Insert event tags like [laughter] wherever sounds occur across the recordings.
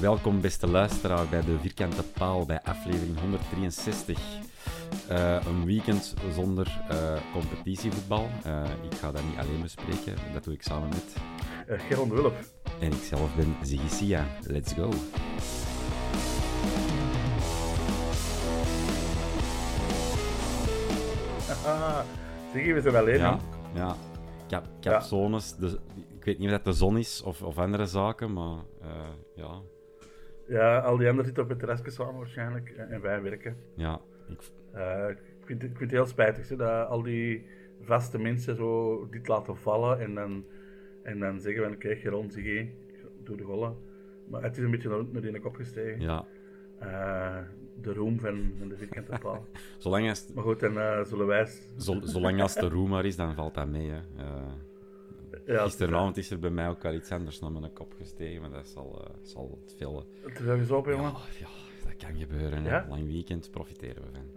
Welkom, beste luisteraar, bij de Vierkante Paal bij aflevering 163. Eh, een weekend zonder eh, competitievoetbal. Eh, ik ga dat niet alleen bespreken, dat doe ik samen met... Uh, Geron Wulp. En ik zelf ben Ziggy Sia. Let's go. Ah, Ziggy, we zijn alleen. Ja, ja. Ik heb, Ja. zones. Dus, ik weet niet of dat de zon is of, of andere zaken, maar ja. Ja, al die anderen zitten op het terrasje samen waarschijnlijk. En en wij werken. ja ik, Eh, ik, vind, het- ik vind het heel spijtig hè, dat al die vaste mensen zo dit laten vallen. En dan, en dan zeggen van, oké, Geron, Ziggy, doe de gollen. Maar het is een beetje naar, naar die kop gestegen. ja. Eh, de roem van, van de vierkante [laughs] paal. Zolang als, Maar goed, dan eh, zullen wij... zo, zolang als de roem maar is, dan valt dat mee. Hè. Ja, Gisteravond is er bij mij ook al iets anders naar mijn kop gestegen, maar dat zal, eh, zal het veel... Het is even op, jongen. Ja, ja, dat kan gebeuren. Ja? Lang weekend profiteren we van.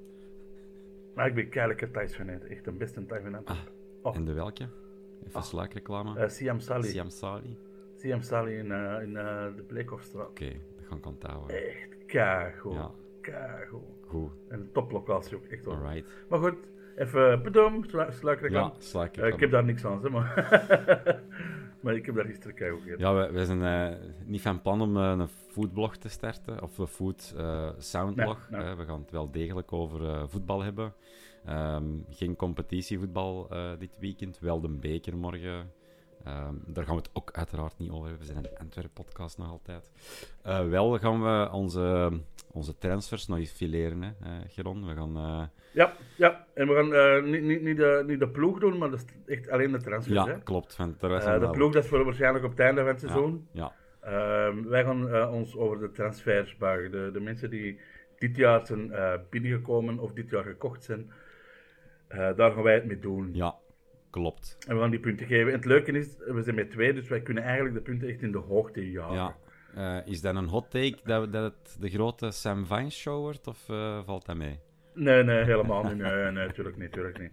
Maar ik ben keihard uit. Echt een beste thuis van uit. Oh. En de welke? Even sluikreclame. Eh, Siam Sally. Siam Sali. Siam Sally in, eh, in de Bleekhofstraat. Oké, dat ga ik onthouden. Echt keigoed. Ja. Keigoed. Goed, En een toplocatie ook, echt hoor. alright. Maar goed, even bedoem, sluikreclame. Ja, sluik Eh, ik heb daar niks aan, zeg maar. [laughs] maar ik heb daar gisteren keigoed gegeten. Ja, we, we zijn eh, niet van plan om eh, een foodblog te starten, of een food soundblog. Nee, nee. We gaan het wel degelijk over voetbal hebben. Ehm, geen competitievoetbal dit weekend, wel de beker morgen. Ehm, daar gaan we het ook uiteraard niet over hebben. We zijn een Antwerp-podcast nog altijd. Eh, wel gaan we onze, onze transfers nog eens fileren, hè, eh, Geron. We gaan... eh, Ja, ja. En we gaan niet, niet, niet, de, niet de ploeg doen, maar dat is echt alleen de transfers. ja, hè. klopt. Een de wel- ploeg dat is voor waarschijnlijk op het einde van het seizoen. Ja, Ehm, wij gaan ons over de transfers buigen. De, de mensen die dit jaar zijn binnengekomen of dit jaar gekocht zijn, daar gaan wij het mee doen. ja, klopt. En we gaan die punten geven. En het leuke is, we zijn met twee, dus wij kunnen eigenlijk de punten echt in de hoogte jagen. Ja. Eh, is dat een hot take dat, dat het de grote Sam Vines show wordt, of eh, valt dat mee? Nee, nee, helemaal niet. [laughs] Nee, nee, natuurlijk niet. Natuurlijk niet.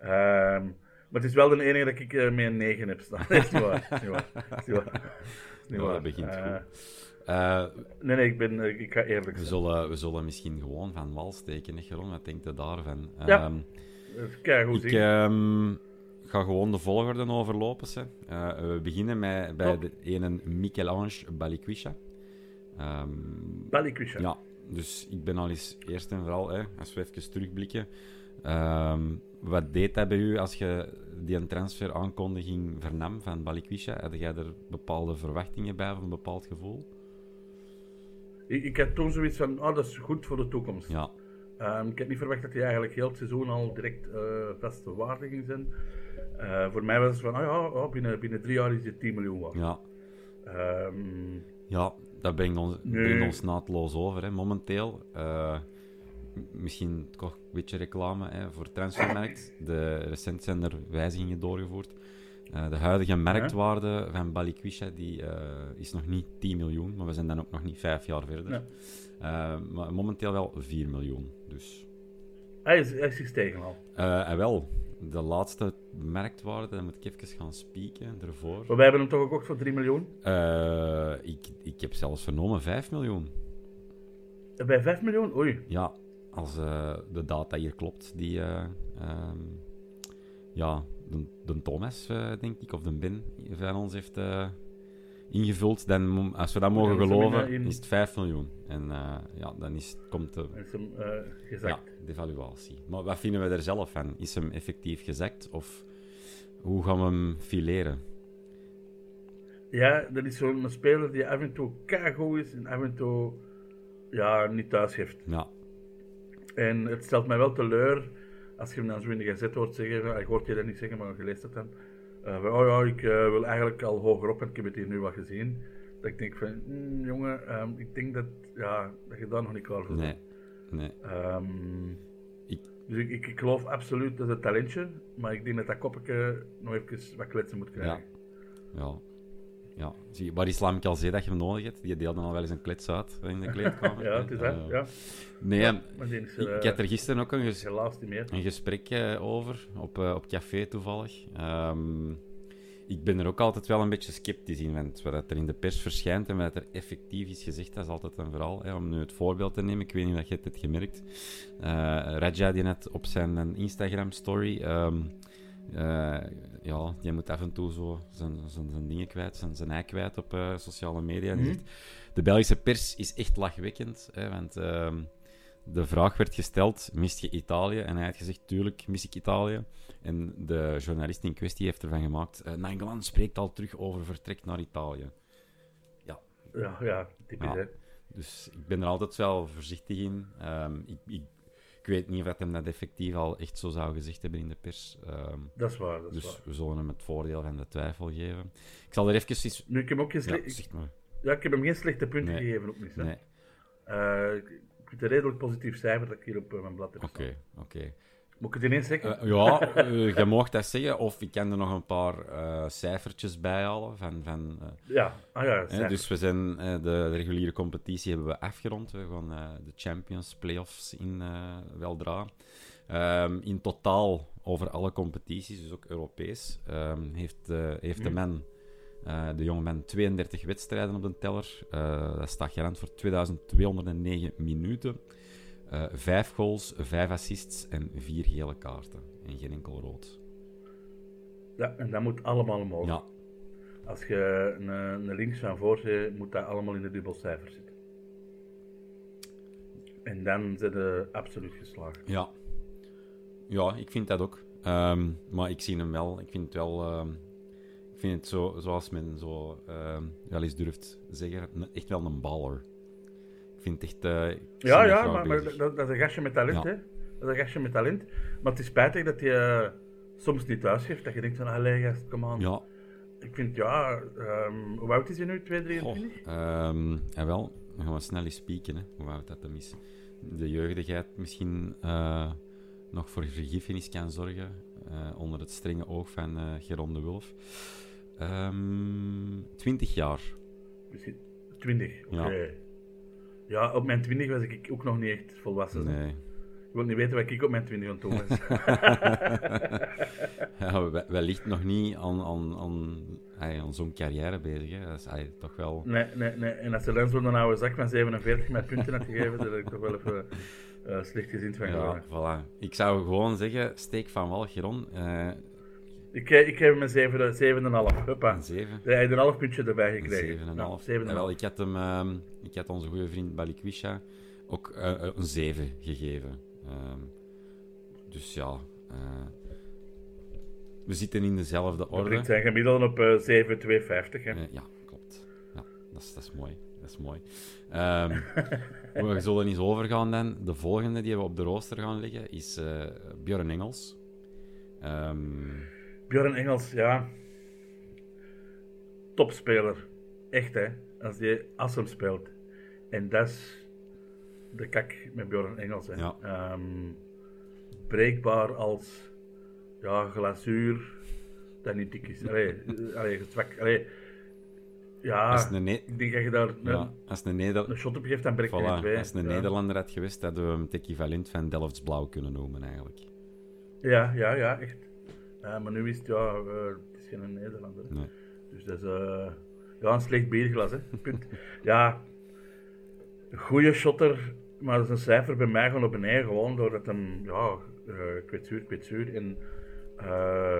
Ehm, maar het is wel de enige dat ik eh, met een 9 heb staan. Dat [laughs] is niet waar. Dat is niet waar. Dat is niet waar. Dat is niet Ja, waar. dat begint goed. Nee, nee, ik, ben, ik ga eerlijk we, zijn. zullen, we zullen misschien gewoon van wal steken, hè, Jeroen? Wat denkt je daarvan? Ja, Ehm, Dat is ik. Ehm, ga gewoon de volgorde overlopen. Hè. Eh, we beginnen met, bij Oh. de ene Michel-Ange Balikwisha. Ehm, Balikwisha. Ja, dus ik ben al eens eerst en vooral, hè, als we even terugblikken. ehm, wat deed dat bij u als je die een transferaankondiging vernam van Balikwisha? Had jij er bepaalde verwachtingen bij of een bepaald gevoel? Ik, ik had toen zoiets van, oh, dat is goed voor de toekomst. Ja, Ehm, ik had niet verwacht dat hij eigenlijk heel het seizoen al direct eh vaste waarde ging zijn. Eh, voor mij was het van, oh ja, oh, binnen, binnen drie jaar is hij 10 miljoen waard. ja, Ehm, ja dat brengt ons, brengt ons naadloos over, hè, momenteel. Eh, misschien toch een beetje reclame hè, voor Transfermarkt. De, recent zijn er wijzigingen doorgevoerd. Eh, de huidige marktwaarde van Balikwisha die, is nog niet 10 miljoen, maar we zijn dan ook nog niet vijf jaar verder. Ja. Maar momenteel wel 4 miljoen. Dus. Hij is, hij is gestegen al. Eh, en wel, de laatste marktwaarde, dan moet ik even gaan spieken ervoor. Maar wij hebben hem toch gekocht voor 3 miljoen? Eh, ik, ik heb zelfs vernomen 5 miljoen. En Bij 5 miljoen? Oei. Ja, als eh, de data hier klopt, die eh, ehm, ja, de, de Thomas, denk ik, of de Ben van ons heeft ingevuld, dan, als we dat mogen geloven, in- is het 5 miljoen. En eh, ja, dan is, komt de hem eh, ja, gezakt. de evaluatie. Maar wat vinden we er zelf van? Is hem effectief gezakt of hoe gaan we hem fileren? Ja, dat is zo'n speler die af en toe keigoed is en af en toe ja, niet thuis heeft. Ja, En het stelt mij wel teleur als je hem dan zo in de gazet hoort zeggen, ik hoort je dat niet zeggen, maar je leest het dan. Oh ja, ik eh, wil eigenlijk al hoger op en ik heb het hier nu wat gezien. Dat ik denk van, "Hmm, jongen, ehm, ik denk dat, ja, dat je daar nog niet klaar voor nee. bent. nee. Ehm, Ik, dus ik, ik, ik geloof absoluut dat het talentje, maar ik denk dat dat koppetje nog even wat kletsen moet krijgen. Ja. Ja, zie, waar Islam al zei dat je hem nodig hebt, die deelde al wel eens een klets uit in de kleedkamer. [laughs] Ja, het is dat, Eh, ja. Nee, Ja, is, ik, eh, ik had er gisteren ook een, ges- een gesprek eh, over, op, eh, op café toevallig. Ehm, ik ben er ook altijd wel een beetje sceptisch in, want wat er in de pers verschijnt en wat er effectief is gezegd, dat is altijd een verhaal. Hè. Om nu het voorbeeld te nemen, ik weet niet of je het hebt gemerkt. Eh Raja die net op zijn Instagram-story... ehm, eh, ja, die moet af en toe zo zijn, zijn, zijn dingen kwijt, zijn, zijn ei kwijt op eh, sociale media. Zegt, de Belgische pers is echt lachwekkend, hè, want ehm, de vraag werd gesteld, mist je Italië? En hij had gezegd, tuurlijk mis ik Italië. En de journalist in kwestie heeft ervan gemaakt, uh, spreekt al terug over vertrek naar Italië. Ja, Ja, ja typisch Ja. dus ik ben er altijd wel voorzichtig in. Ehm, ik, ik weet niet of dat hem dat effectief al echt zo zou gezegd hebben in de pers. Ehm, Dat is waar, dat is dus waar. we zullen hem het voordeel van de twijfel geven. Ik zal er even... eens- Nu, ik heb, hem ook geen Ja, zeg maar. ja, ik heb hem geen slechte punten Nee. gegeven, ook niet. Hè. Nee, Eh, ik vind het een redelijk positief cijfer dat ik hier op eh, mijn blad heb oké, oké. Moet ik het ineens zeggen? Eh, ja, eh, je mag dat zeggen. Of ik kan er nog een paar eh, cijfertjes bij halen. Van, van, ja, ah ja, hè, dus we zijn, eh, de reguliere competitie hebben we afgerond. We gaan de Champions Playoffs in weldra. Ehm, in totaal over alle competities, dus ook Europees, ehm, heeft, heeft de man, eh, de jonge man, 32 wedstrijden op de teller. Dat staat garant voor 2209 minuten. Eh, vijf goals, vijf assists en vier gele kaarten. En geen enkel rood. Ja, en dat moet allemaal omhoog. Ja, Als je een, een links van voor zit, moet dat allemaal in de dubbelcijfer zitten. En dan zijn ze absoluut geslaagd. ja. Ja, ik vind dat ook. Ehm, maar ik zie hem wel. Ik vind het wel... ehm, ik vind het zo, zoals men zo ehm, wel eens durft zeggen, echt wel een baller. Ik vind het echt... eh, Ja, ja, maar, dat, dat is een gastje met talent, Ja. hè. Dat is een gastje met talent. Maar het is spijtig dat hij eh, soms niet thuis heeft. Dat je denkt van, allee gast, kom aan. Ja, Ik vind, ja, ehm, hoe oud is hij nu? 2, Goh, 23? ehm, en wel, dan gaan we snel eens spieken, hè, hoe oud dat hem is. De jeugdigheid misschien eh, nog voor vergiffenis kan zorgen, onder het strenge oog van eh Geron de Wulf. Ehm 20 jaar. Misschien 20, oké. Ja. Ja. op mijn 20 was ik ook nog niet echt volwassen. Nee. Ik wil niet weten wat ik op mijn 20 aan het doen was. [laughs] ja, we- wellicht nog niet aan, aan, aan, aan zo'n carrière bezig. Hè. Dat is ay, toch wel... nee, nee, nee. En als ze dan zo'n oude zak van 47 met punten had gegeven, dan had ik toch wel even eh, slecht gezien van Ja, voilà. Ik zou gewoon zeggen, steek van wal, Ik, eh, ik geef hem een 7, 7,5. Huppa. een 7. Hij heeft een half puntje erbij gekregen. 7,5. Ja, 7,5. Jawel, ik had hem, ehm, ik had onze goede vriend Balikwisha ook eh, een 7 gegeven. Ehm, dus ja, eh, we zitten in dezelfde orde. zijn gemiddelde op eh 7,250. Hè. Eh, ja, klopt. Ja, dat is, dat is mooi. Dat is mooi. Ehm, [laughs] we zullen eens overgaan dan. De volgende die we op de rooster gaan leggen is Björn Engels. Ehm, Björn Engels, ja. Topspeler. Echt, hè. Als die Assem speelt. En dat is de kak met Björn Engels, hè. Ja. Ehm, breekbaar als ja, glazuur. Dat niet dik is. Allee, [laughs] allee zwak. Allee, ja, Als een, Ne- ik denk dat je daar een, ja, als een, Neder... een shot op geeft, dan breekt je Voilà, in twee. als een ja. Nederlander had geweest, hadden we hem het equivalent van Delfts Blauw kunnen noemen, eigenlijk. Ja, ja, ja, echt. Ja, maar nu is het, ja, eh, het is geen Nederlander. Nee. Dus dat is uh, ja, een slecht bierglas, hè. [laughs] Punt. ja, een goede shotter, maar dat is een cijfer bij mij gewoon op beneden, gewoon doordat hem, ja, uh, kwetsuur, kwetsuur. En eh,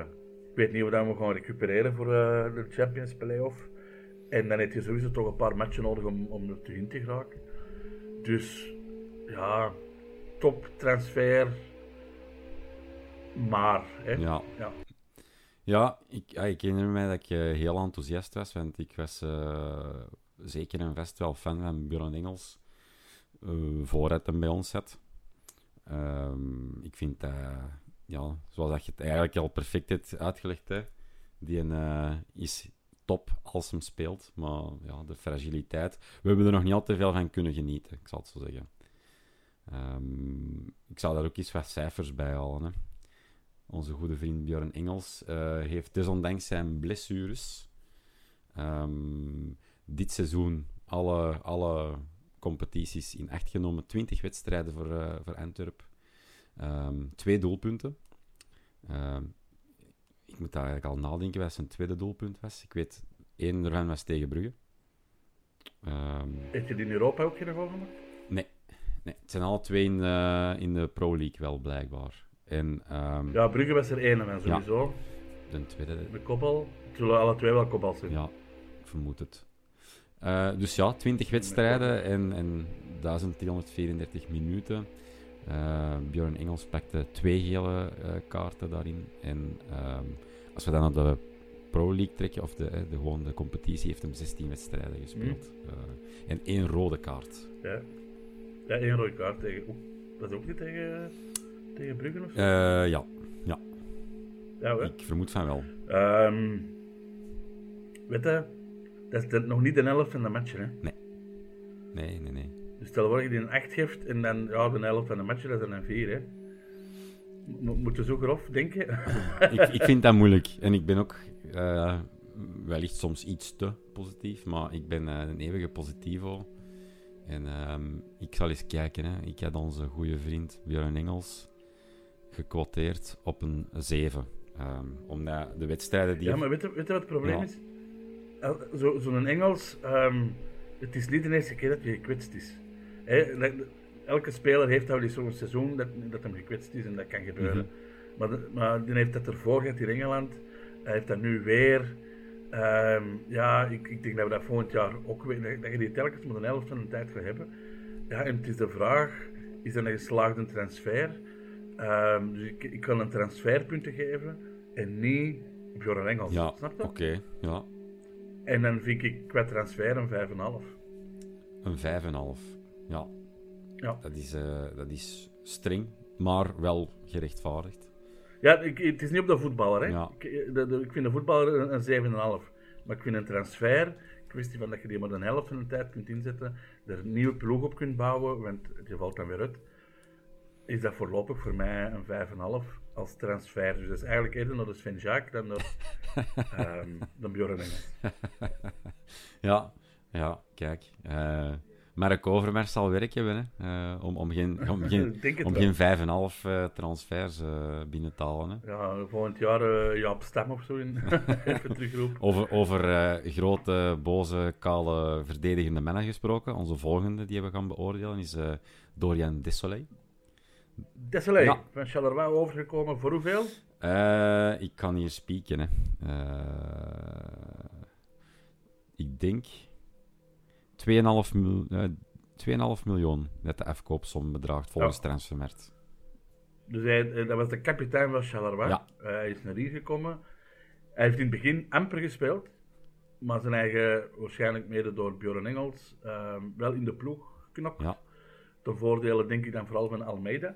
ik weet niet hoe dat we gaan recupereren voor eh, de Champions Playoff. En dan heb je sowieso toch een paar matchen nodig om, om er terug in te geraken. Dus ja, top transfer. Maar, hè. Ja. Ja. Ja, ik, ja, ik herinner me dat ik eh, heel enthousiast was, want ik was eh, zeker en vast wel fan van Björn Engels, eh voordat hem bij ons zat. Ehm, ik vind dat, ja, zoals dat je het eigenlijk al perfect hebt uitgelegd, hè, die een, is top als hem speelt, maar ja, de fragiliteit, we hebben er nog niet al te veel van kunnen genieten, ik zal het zo zeggen. Ehm, ik zou daar ook eens wat cijfers bij halen, hè. Onze goede vriend Björn Engels eh, heeft desondanks zijn blessures ehm, dit seizoen alle, alle competities in acht genomen. 20 wedstrijden voor, eh, voor Antwerp. Ehm, twee doelpunten. Ehm, ik moet daar eigenlijk al nadenken wat zijn tweede doelpunt was. Ik weet, één ervan was tegen Brugge. Heb je die in Europa ook geen goal gemaakt? nee, nee, het zijn alle twee in, eh, in de Pro League wel, blijkbaar. En ehm, Ja, Brugge was er één sowieso. de tweede, De koppel. Het zullen alle twee wel koppels zijn. Ja, ik vermoed het. Eh, dus ja, 20 wedstrijden en, en 1334 minuten. Eh Björn Engels pakte twee gele eh, kaarten daarin. En ehm, als we dan naar de Pro League trekken, of de, de, gewoon de competitie, heeft hem 16 wedstrijden gespeeld. Eh, en één rode kaart. Ja, ja één rode kaart tegen... Is ook niet tegen, tegen of zo? Eh, ja, ja, ja, ik vermoed van wel. Weet je, dat is de- nog niet de helft van de match, hè. Nee, nee, nee. Dus stel dat je die een 8 geeft en dan ja, de helft van de match, dat is dan een 4, hè. Mo- Moet je zo grof denken? [laughs] ik, ik vind dat moeilijk. En ik ben ook eh, wellicht soms iets te positief, maar ik ben eh, een eeuwige positivo. En ehm, ik zal eens kijken. Hè. Ik had onze goede vriend Björn Engels gequoteerd op een 7. Ehm, omdat de wedstrijden die... Ja, maar weet je, weet je wat het probleem Ja. is? El- zo- Zo'n Engels, ehm, het is niet de eerste keer dat je gekwetst is. Elke speler heeft eens zo'n seizoen dat, dat hem gekwetst is en dat kan gebeuren. Maar, de- maar die heeft dat ervoor gehad in Engeland. Hij heeft dat nu weer. Ehm, ja, ik, ik denk dat we dat volgend jaar ook weer, dat je die telkens met een helft van de tijd gaat hebben. Ja, en het is de vraag, is dat een geslaagde transfer? Ehm, dus ik, ik kan een transferpunten geven en niet Bjorn Engels. Ja, Snap je? oké. ja. En dan vind ik qua transfer een 5,5. Een 5,5. Ja, Ja. dat is, eh, dat is streng, maar wel gerechtvaardigd. Ja, ik, het is niet op de voetballer. Hè. Ja. Ik, de, de- ik vind de voetballer een, een 7,5. Maar ik vind een transfer, kwestie van dat je die maar een helft van de tijd kunt inzetten, er een nieuwe ploeg op kunt bouwen, want die valt dan weer uit, is dat voorlopig voor mij een 5,5 als transfer. Dus dat is eigenlijk eerder naar de Sven Jaak dan naar [laughs] ehm dan Bjorn Engels. [laughs] Ja, ja, kijk. eh Mark Overmars zal werk hebben, hè, eh, om, om geen, om geen, [laughs] om wel. geen 5,5 eh, transfers binnen te halen. Hè. Ja, volgend jaar eh Jaap Stam of zo in. Even terugroepen. Over, over grote, boze, kale, verdedigende mannen gesproken. Onze volgende die we gaan beoordelen is Dorian Desolé. Desolé, Ja. van Charleroi overgekomen voor hoeveel? Eh, ik kan hier spieken. Hè. Eh, ik denk 2,5 mil, 2,5 miljoen dat de afkoopsom bedraagt volgens Ja. Transfermarkt. Dus hij, dat was de kapitein van Charleroi. Ja. Hij is naar hier gekomen. Hij heeft in het begin amper gespeeld. Maar zijn eigen, waarschijnlijk mede door Bjorn Engels, wel in de ploeg geknokt. Ja. Ten voordele denk ik dan vooral van Almeida.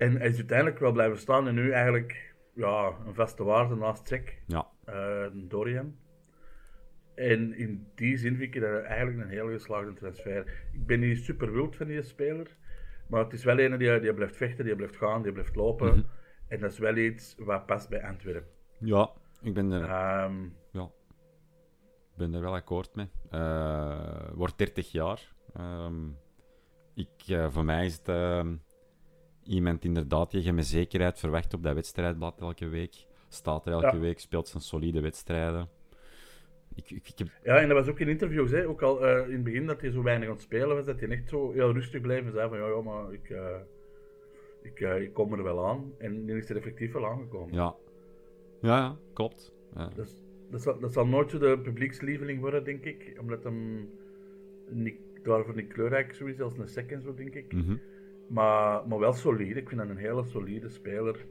En hij is uiteindelijk wel blijven staan. En nu eigenlijk ja, een vaste waarde naast Czech, Ja, eh, Dorian. En in die zin vind ik dat eigenlijk een heel geslaagde transfer. Ik ben niet super wild van die speler. Maar het is wel een die, die blijft vechten, die blijft gaan, die blijft lopen. Mhm. En dat is wel iets wat past bij Antwerpen. ja. Ik ben er, Ehm, ja, ik ben er wel akkoord mee. Eh, wordt 30 jaar. Ehm, ik, eh, voor mij is het ehm, iemand inderdaad die je met zekerheid verwacht op dat wedstrijdblad elke week. Staat er elke Ja. week, speelt zijn solide wedstrijden. Ik, ik, ik heb, ja, en dat was ook in interviews, hè, ook al eh, in het begin dat hij zo weinig aan het spelen was, dat hij echt zo heel rustig bleef en zei van ja, ja maar ik, eh, ik, eh, ik kom er wel aan. En nu is er effectief wel aangekomen. ja. Ja, ja, klopt. Ja. Dus, dat, zal, dat zal nooit zo de publiekslieveling worden, denk ik. Omdat hem niet, daarvoor niet kleurrijk zo is als een sec en zo, denk ik. Mhm. Maar, maar wel solide. Ik vind dat een hele solide speler.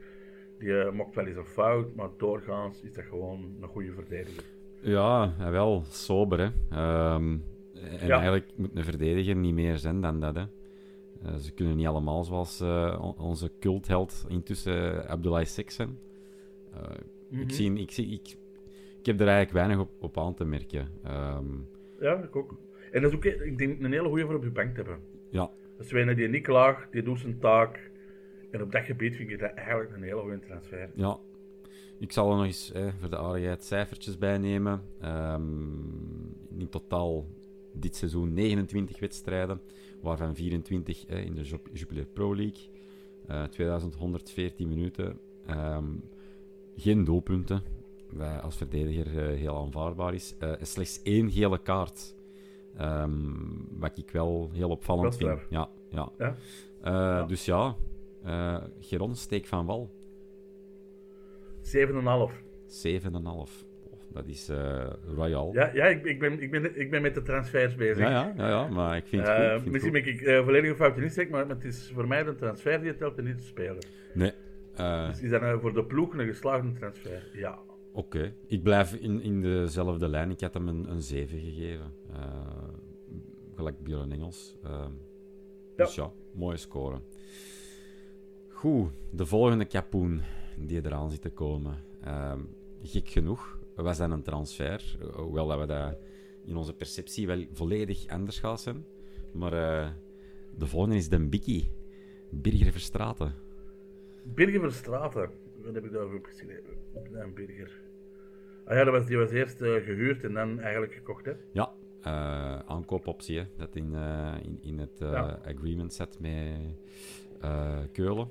Die eh, maakt wel eens een fout, maar doorgaans is dat gewoon een goede verdediger. Ja, wel sober, hè. Ehm, en Ja. eigenlijk moet een verdediger niet meer zijn dan dat, hè. Eh, ze kunnen niet allemaal zoals on- onze cultheld intussen uh, Abdullah Sek zijn. Mhm. ik, zie, ik, zie, ik, ik heb er eigenlijk weinig op, op aan te merken. Ehm, Ja, ik ook. En dat is ook, ik denk, een hele goede voor op je bank te hebben. ja, Een die niet klaagt, die doet zijn taak. En op dat gebied vind ik dat eigenlijk een hele goede transfer. ja. Ik zal er nog eens eh, voor de aardigheid cijfertjes bij nemen. Ehm, in totaal dit seizoen 29 wedstrijden, waarvan 24 eh, in de Jup- Jupiler Pro League. Eh 2114 minuten. Ehm, geen doelpunten, wat als verdediger eh, heel aanvaardbaar is. Eh, slechts één gele kaart. Ehm, wat ik wel heel opvallend Dat vind. Ja, ja. Ja? Eh, Dus ja, eh Geron steek van wal. 7,5. 7,5. Oh, dat is eh, royal. Ja, ja ik, ik, ben, ik, ben, ik ben met de transfers bezig. ja, ja, ja, ja, maar ik vind het Eh, goed. ik vind het misschien ben ik eh, volledig een zeg, maar het is voor mij de transfer die telt en niet te spelen. Nee. eh, Dus is dat nou voor de ploeg een geslaagde transfer? Ja. Oké. Ik blijf in, in dezelfde lijn. Ik had hem een, een 7 gegeven. Eh, gelijk Björn Engels. Ehm, Dus ja, mooie score. Goed, de volgende kapoen die eraan zit te komen. Ehm, gek genoeg was dat een transfer. Hoewel dat we dat in onze perceptie wel volledig anders gaan zijn. Maar eh, de volgende is de Bikkie. Birger Verstraten. Birger Verstraten. Wat heb ik daarover opgeschreven? Een Birger. Ah ja, dat was, die was eerst eh, gehuurd en dan eigenlijk gekocht, hè? Ja, eh, aankoopoptie hè, dat in, eh, in, in het eh, Ja. agreement zet met Keulen.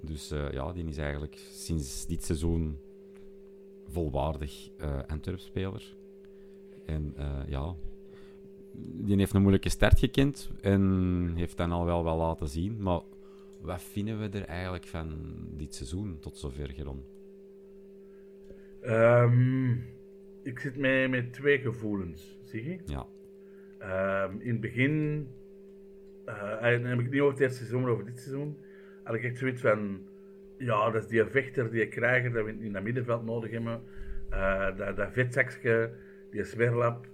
Dus ja, die is eigenlijk sinds dit seizoen volwaardig Antwerp-speler. En ja, die heeft een moeilijke start gekend en heeft dan al wel wel laten zien. Maar wat vinden we er eigenlijk van dit seizoen tot zover, Geron? Ehm, ik zit met, met twee gevoelens, zie je? Ja, Ehm, in het begin, eh, en dan heb ik niet over het eerste seizoen, maar over dit seizoen, had ik echt zoiets van, ja, dat is die vechter, die krijger, dat we in dat middenveld nodig hebben. Eh, dat, dat vetzakje, die zwerlap.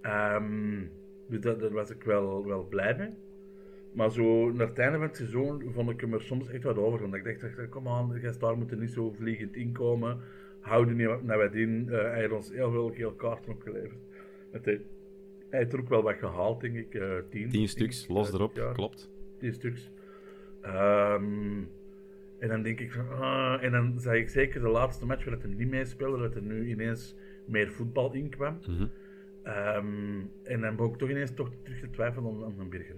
Ehm, dus dat, daar was ik wel, wel blij mee. Maar zo, naar het einde van het seizoen vond ik hem er soms echt wat over. Want ik dacht, kom aan, de daar moet er niet zo vliegend inkomen. Houd er niet naar wat in. Eh, hij heeft ons heel veel geel kaarten opgeleverd. Met hij, hij heeft er ook wel wat gehaald, denk ik. eh tien. tien stuks, ik, los uit erop, jaar. klopt. Tien stuks. Ehm, en dan denk ik van, ah, en dan zag ik zeker de laatste match waar het hem niet meespeelde, dat er nu ineens meer voetbal in kwam. Mhm. Ehm, en dan begon ik toch ineens toch terug te twijfelen aan, aan een Birger.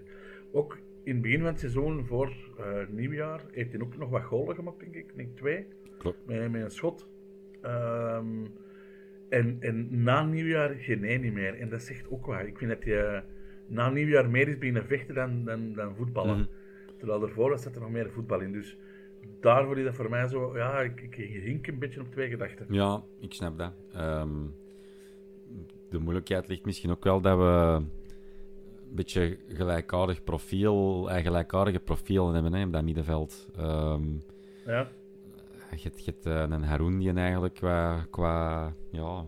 Ook in het begin van het seizoen voor eh, nieuwjaar heeft hij ook nog wat golen gemaakt, denk ik. Ik denk twee. Klopt. Met, met een schot. Ehm, en, en na nieuwjaar geen één niet meer. En dat zegt ook waar. Ik vind dat je na nieuwjaar meer is beginnen vechten dan, dan, dan voetballen. Mhm. Terwijl ervoor zat er nog meer voetbal in. Dus daarvoor is dat voor mij zo... Ja, ik, ik hink een beetje op twee gedachten. Ja, ik snap dat. Ehm, de moeilijkheid ligt misschien ook wel dat we een beetje gelijkaardig profiel, eh, gelijkaardige profielen hebben hè, op dat middenveld. Ehm, Ja. Je hebt, eh, een Haroun die eigenlijk qua, qua, ja,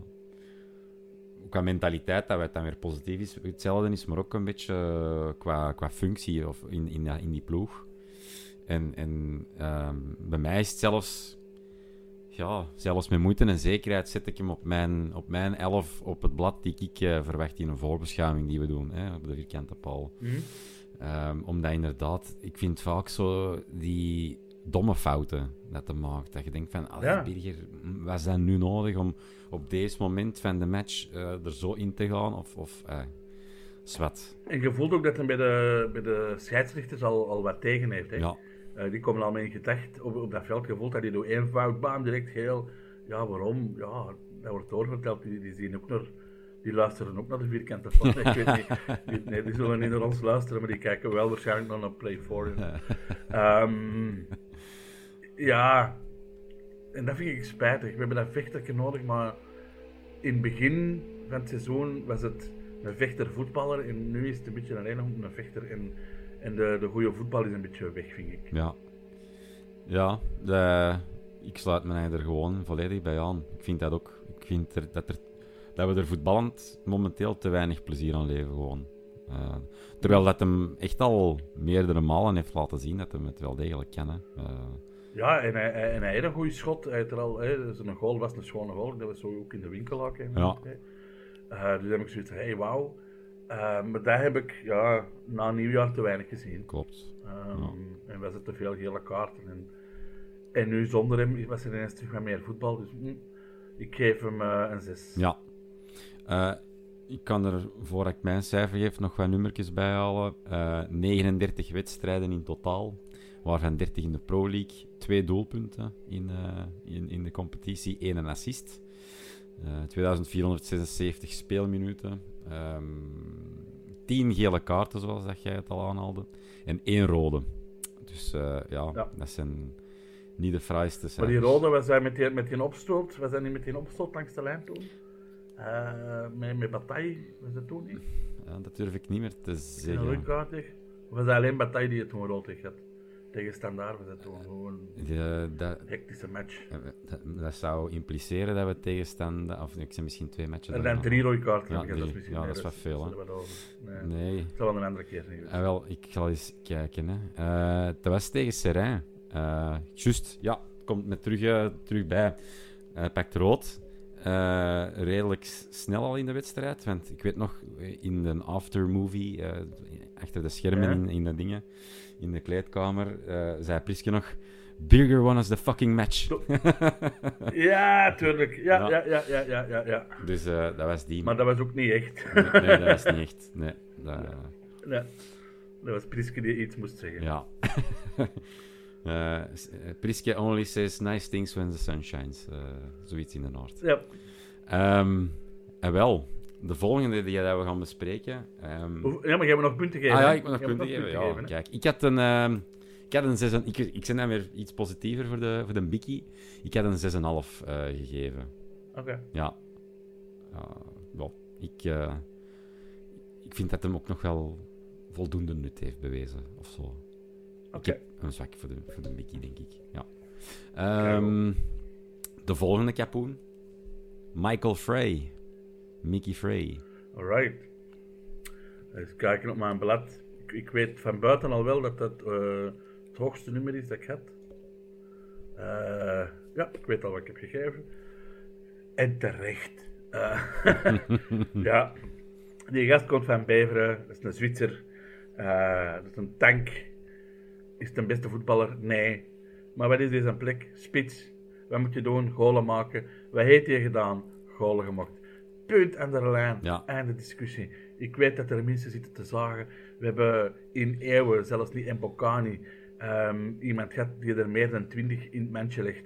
qua mentaliteit, dat het dan weer positief is, hetzelfde is, maar ook een beetje eh, qua, qua functie of in, in, in die ploeg. En, en ehm, bij mij is het zelfs, ja, zelfs met moeite en zekerheid zet ik hem op mijn, op mijn elf op het blad die ik eh, verwacht in een voorbeschouwing die we doen, hè, op de vierkante paal. Ehm, omdat inderdaad, ik vind vaak zo die domme fouten dat hij maakt. Dat je denkt van, allee, Ja. Birger, m, was dat nu nodig om op deze moment van de match eh, er zo in te gaan? Of, of eh, zwart. En je voelt ook dat hij bij de, bij de scheidsrechters al, al wat tegen heeft. Hè? Ja, Eh, die komen al met in gedacht op, op dat veld. Je voelt dat hij door één fout, bam, direct geel. Ja, waarom? Ja, dat wordt doorverteld. Die, die zien ook naar... Die luisteren ook naar de vierkante van. [laughs] Ik weet niet. Die, nee, die zullen niet naar ons luisteren, maar die kijken wel waarschijnlijk naar een Play 4. [laughs] Ehm, ja, en dat vind ik spijtig. We hebben dat vechterke nodig, maar in het begin van het seizoen was het een vechter-voetballer en nu is het een beetje alleen nog een vechter. En, en de, de goede voetbal is een beetje weg, vind ik. ja. Ja, de- ik sluit me er gewoon volledig bij aan. Ik vind dat ook. Ik vind dat, er, dat we er voetballend momenteel te weinig plezier aan leven, gewoon. Eh, terwijl dat hem echt al meerdere malen heeft laten zien dat hij het wel degelijk kan. Eh, Ja, en hij, en hij heeft een goede schot. Hij heeft er al, hè, zijn goal was een schone goal. Dat was zo ook in de winkel ook. Hè, Ja. hè. Dus heb ik zoiets van, hey, wauw. Eh, maar daar heb ik ja, na nieuwjaar te weinig gezien. klopt. Ehm, En was het te veel gele kaarten. En, en nu zonder hem was er ineens terug wat meer voetbal. Dus mm, ik geef hem eh, een 6. Ja. Ik kan er, voor ik mijn cijfer geef, nog wat nummertjes bij halen. Eh, 39 wedstrijden in totaal, waarvan 30 in de Pro League. Twee doelpunten in, eh, in, in de competitie, één een assist. Eh 2476 speelminuten. Ehm 10 gele kaarten, zoals dat jij het al aanhaalde. En één rode. Dus eh, ja, Ja. dat zijn niet de fraaiste Maar cijfers. die rode was hij met die, met die opstoot. Was hij niet met die opstoot langs de lijn toen? Met, met Bataille was dat toen niet? Ja, dat durf ik niet meer te zeggen. rode kaart tegen? Of was dat alleen Bataille die het toen rood had? Tegen Standaard was dat toen gewoon eh, dat, een hectische match. eh, dat, dat zou impliceren dat we tegenstand... Of ik zeg misschien twee matchen. En dan drie rode kaarten. Ja, dat is Ja, dat is wat veel, dat hè. Nee. Nee. Het zal wel een andere keer zijn. Ah, wel, ik zal eens kijken. Hè. Eh, dat was tegen Serrain. Eh juist, ja, komt me terug, eh, terug bij. Pakt rood. Eh, redelijk snel al in de wedstrijd. Want ik weet nog, eh, in de aftermovie, eh achter de schermen Ja. in, in de dingen, in de kleedkamer, eh, zei Priske nog... Birger won us the fucking match. [laughs] Ja, tuurlijk. Ja, Ja. ja, ja, ja, ja, ja. dus eh, dat was die. Maar dat was ook niet echt. Nee, nee, dat was niet echt. Nee, dat, Nee. Dat was Priske die iets moest zeggen. ja. [laughs] Eh, Priske only says nice things when the sun shines. Zoiets in de Noord. Ja. Ehm, en wel, de volgende die dat we gaan bespreken. Hoe- Ja, maar jij moet nog punten geven. ah ja, ik moet nog punten geven. Ja, kijk, ik had een. ehm, ik had een 6, ik, ik ben dan weer iets positiever voor de, voor de Bikkie. Ik had een 6,5 eh gegeven. Oké. Ja. Ik, eh, ik vind dat hem ook nog wel voldoende nut heeft bewezen, of zo. Oké. een zwak voor de, voor de Mickey, denk ik. Ja. Ehm, de volgende kapoen. Michael Frey. Mickey Frey. Alright. Eens kijken op mijn blad. Ik, ik weet van buiten al wel dat dat eh, het hoogste nummer is dat ik had. Eh, ja, ik weet al wat ik heb gegeven. En terecht. Eh, [laughs] ja, die gast komt van Beveren. Dat is een Zwitser. Dat is een tank. Is het een beste voetballer? Nee. Maar wat is deze plek? Spits. Wat moet je doen? Golen maken. Wat heeft hij gedaan? Golen gemaakt. Punt aan de lijn. Ja. Einde discussie. Ik weet dat er mensen zitten te zagen. We hebben in eeuwen, zelfs niet in Bocani, ehm, iemand gehad die er meer dan 20 in het mandje legt.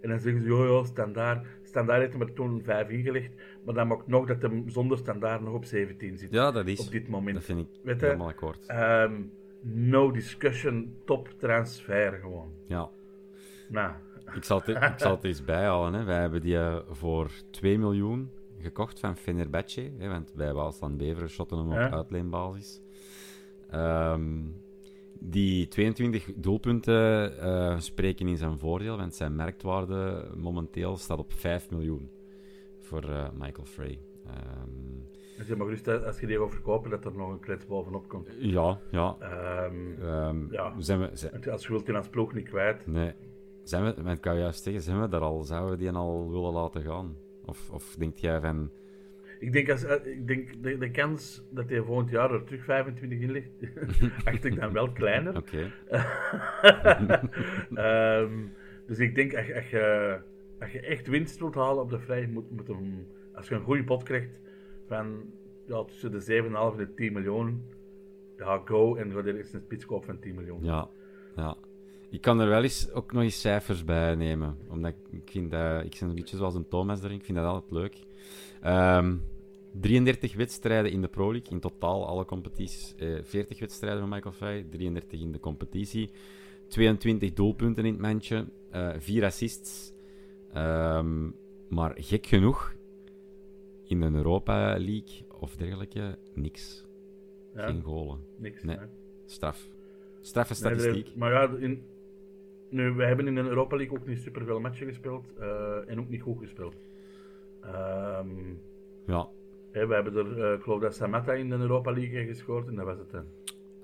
En dan zeggen ze, joh, joh, standaard. Standaard heeft hem er toen 5 ingelegd. Maar dat maakt nog dat hem zonder standaard nog op 17 zit. Ja, dat is. Op dit moment. Dat vind ik Weet helemaal akkoord. Ehm, no discussion, top transfer gewoon. ja. Nou, Ik zal, het, ik zal het [laughs] eens bijhalen. Hè. Wij hebben die eh, voor 2 miljoen gekocht van Fenerbahce. Hè, want bij Waalstand Beveren shotten hem op Ja. uitleenbasis. Ehm, die 22 doelpunten eh, spreken in zijn voordeel, want zijn merkwaarde momenteel staat op 5 miljoen voor eh, Michael Frey. Maar gerust, hè, als je die wil verkopen, dat er nog een klets bovenop komt. ja, ja. Ehm, Ja. Zijn we, zijn, als je wilt die als ploeg niet kwijt. nee. Zijn we, ik kan juist zeggen, zijn we daar al, zouden we die al willen laten gaan? Of, of denk jij van... Ik denk, als, eh, ik denk de, de kans dat hij volgend jaar er terug 25 in ligt, [laughs] acht ik dan wel kleiner. [laughs] Oké. [laughs] Ehm, dus ik denk, als, als, je, als je echt winst wilt halen op de vrij, moet, moet hem, als je een goede pot krijgt van ja, tussen de 7,5 en de 10 miljoen, ja, go en ga er eens een spitskoop van 10 miljoen. Ja, ja. Ik kan er wel eens ook nog eens cijfers bij nemen. Omdat ik, ik vind dat... Ik ben een beetje zoals een Thomas erin. Ik vind dat altijd leuk. Ehm 33 wedstrijden in de Pro League. In totaal alle competities. Eh, 40 wedstrijden van Michael Fay. 33 in de competitie. 22 doelpunten in het mandje. eh 4 assists. Ehm, maar gek genoeg... In de Europa League of dergelijke, niks. Ja, Geen golen. niks. Nee. hè. Straf. Straffe Nee, statistiek. maar ja, in, nu, wij hebben in de Europa League ook niet superveel matchen gespeeld eh, en ook niet goed gespeeld. Ehm, Ja. we hebben er, eh, ik geloof dat Samatta in de Europa League heeft gescoord en dat was het. hè.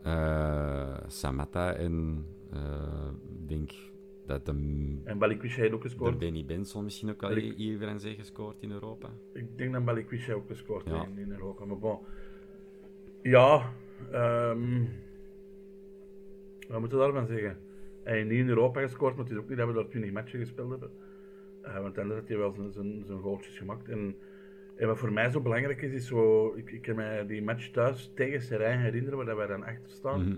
Eh Samatta en ik denk dat de, En Balikwisha heeft ook de gescoord. Benny Benson misschien ook al Balik- hier weer aan zee gescoord in Europa. Ik denk dat Balikwisha ook gescoord heeft in, in Europa. Maar bon. Ja, ehm wat moeten we daarvan zeggen? Hij heeft niet in Europa gescoord, maar het is ook niet dat we daar 20 matchen gespeeld hebben. Eh, want dan had hij wel zijn, zijn, zijn goaltjes gemaakt. En, en wat voor mij zo belangrijk is, is zo... Ik, ik kan me die match thuis tegen Serijn herinneren, waar dat wij dan achter staan. Mhm.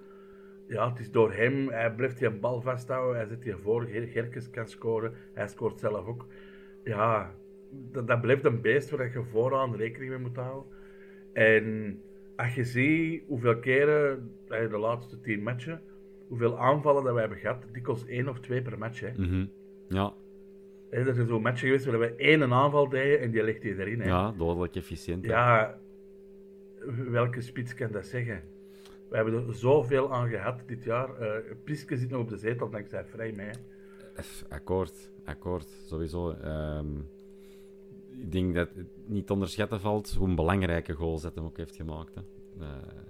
Ja, het is door hem. Hij blijft die bal vasthouden. Hij zet die voor. Ger- Gerkes kan scoren. Hij scoort zelf ook. Ja, dat, dat blijft een beest waar je vooraan rekening mee moet houden. En als je ziet hoeveel keren, de laatste tien matchen, hoeveel aanvallen dat wij hebben gehad, dikwijls één of twee per match. Hè. Mhm. Ja, Er zijn zo'n matchen geweest waar we één aanval deden en die legt hij erin. Hè. ja, dodelijk efficiënt. hè. Ja, welke spits kan dat zeggen? We hebben er zoveel aan gehad dit jaar. Priske zit nog op de zetel dankzij Vrij mee. Akkoord, akkoord, sowieso. Ehm, ik denk dat het niet te onderschatten valt hoe een belangrijke goal dat hem ook heeft gemaakt. Hè. Eh,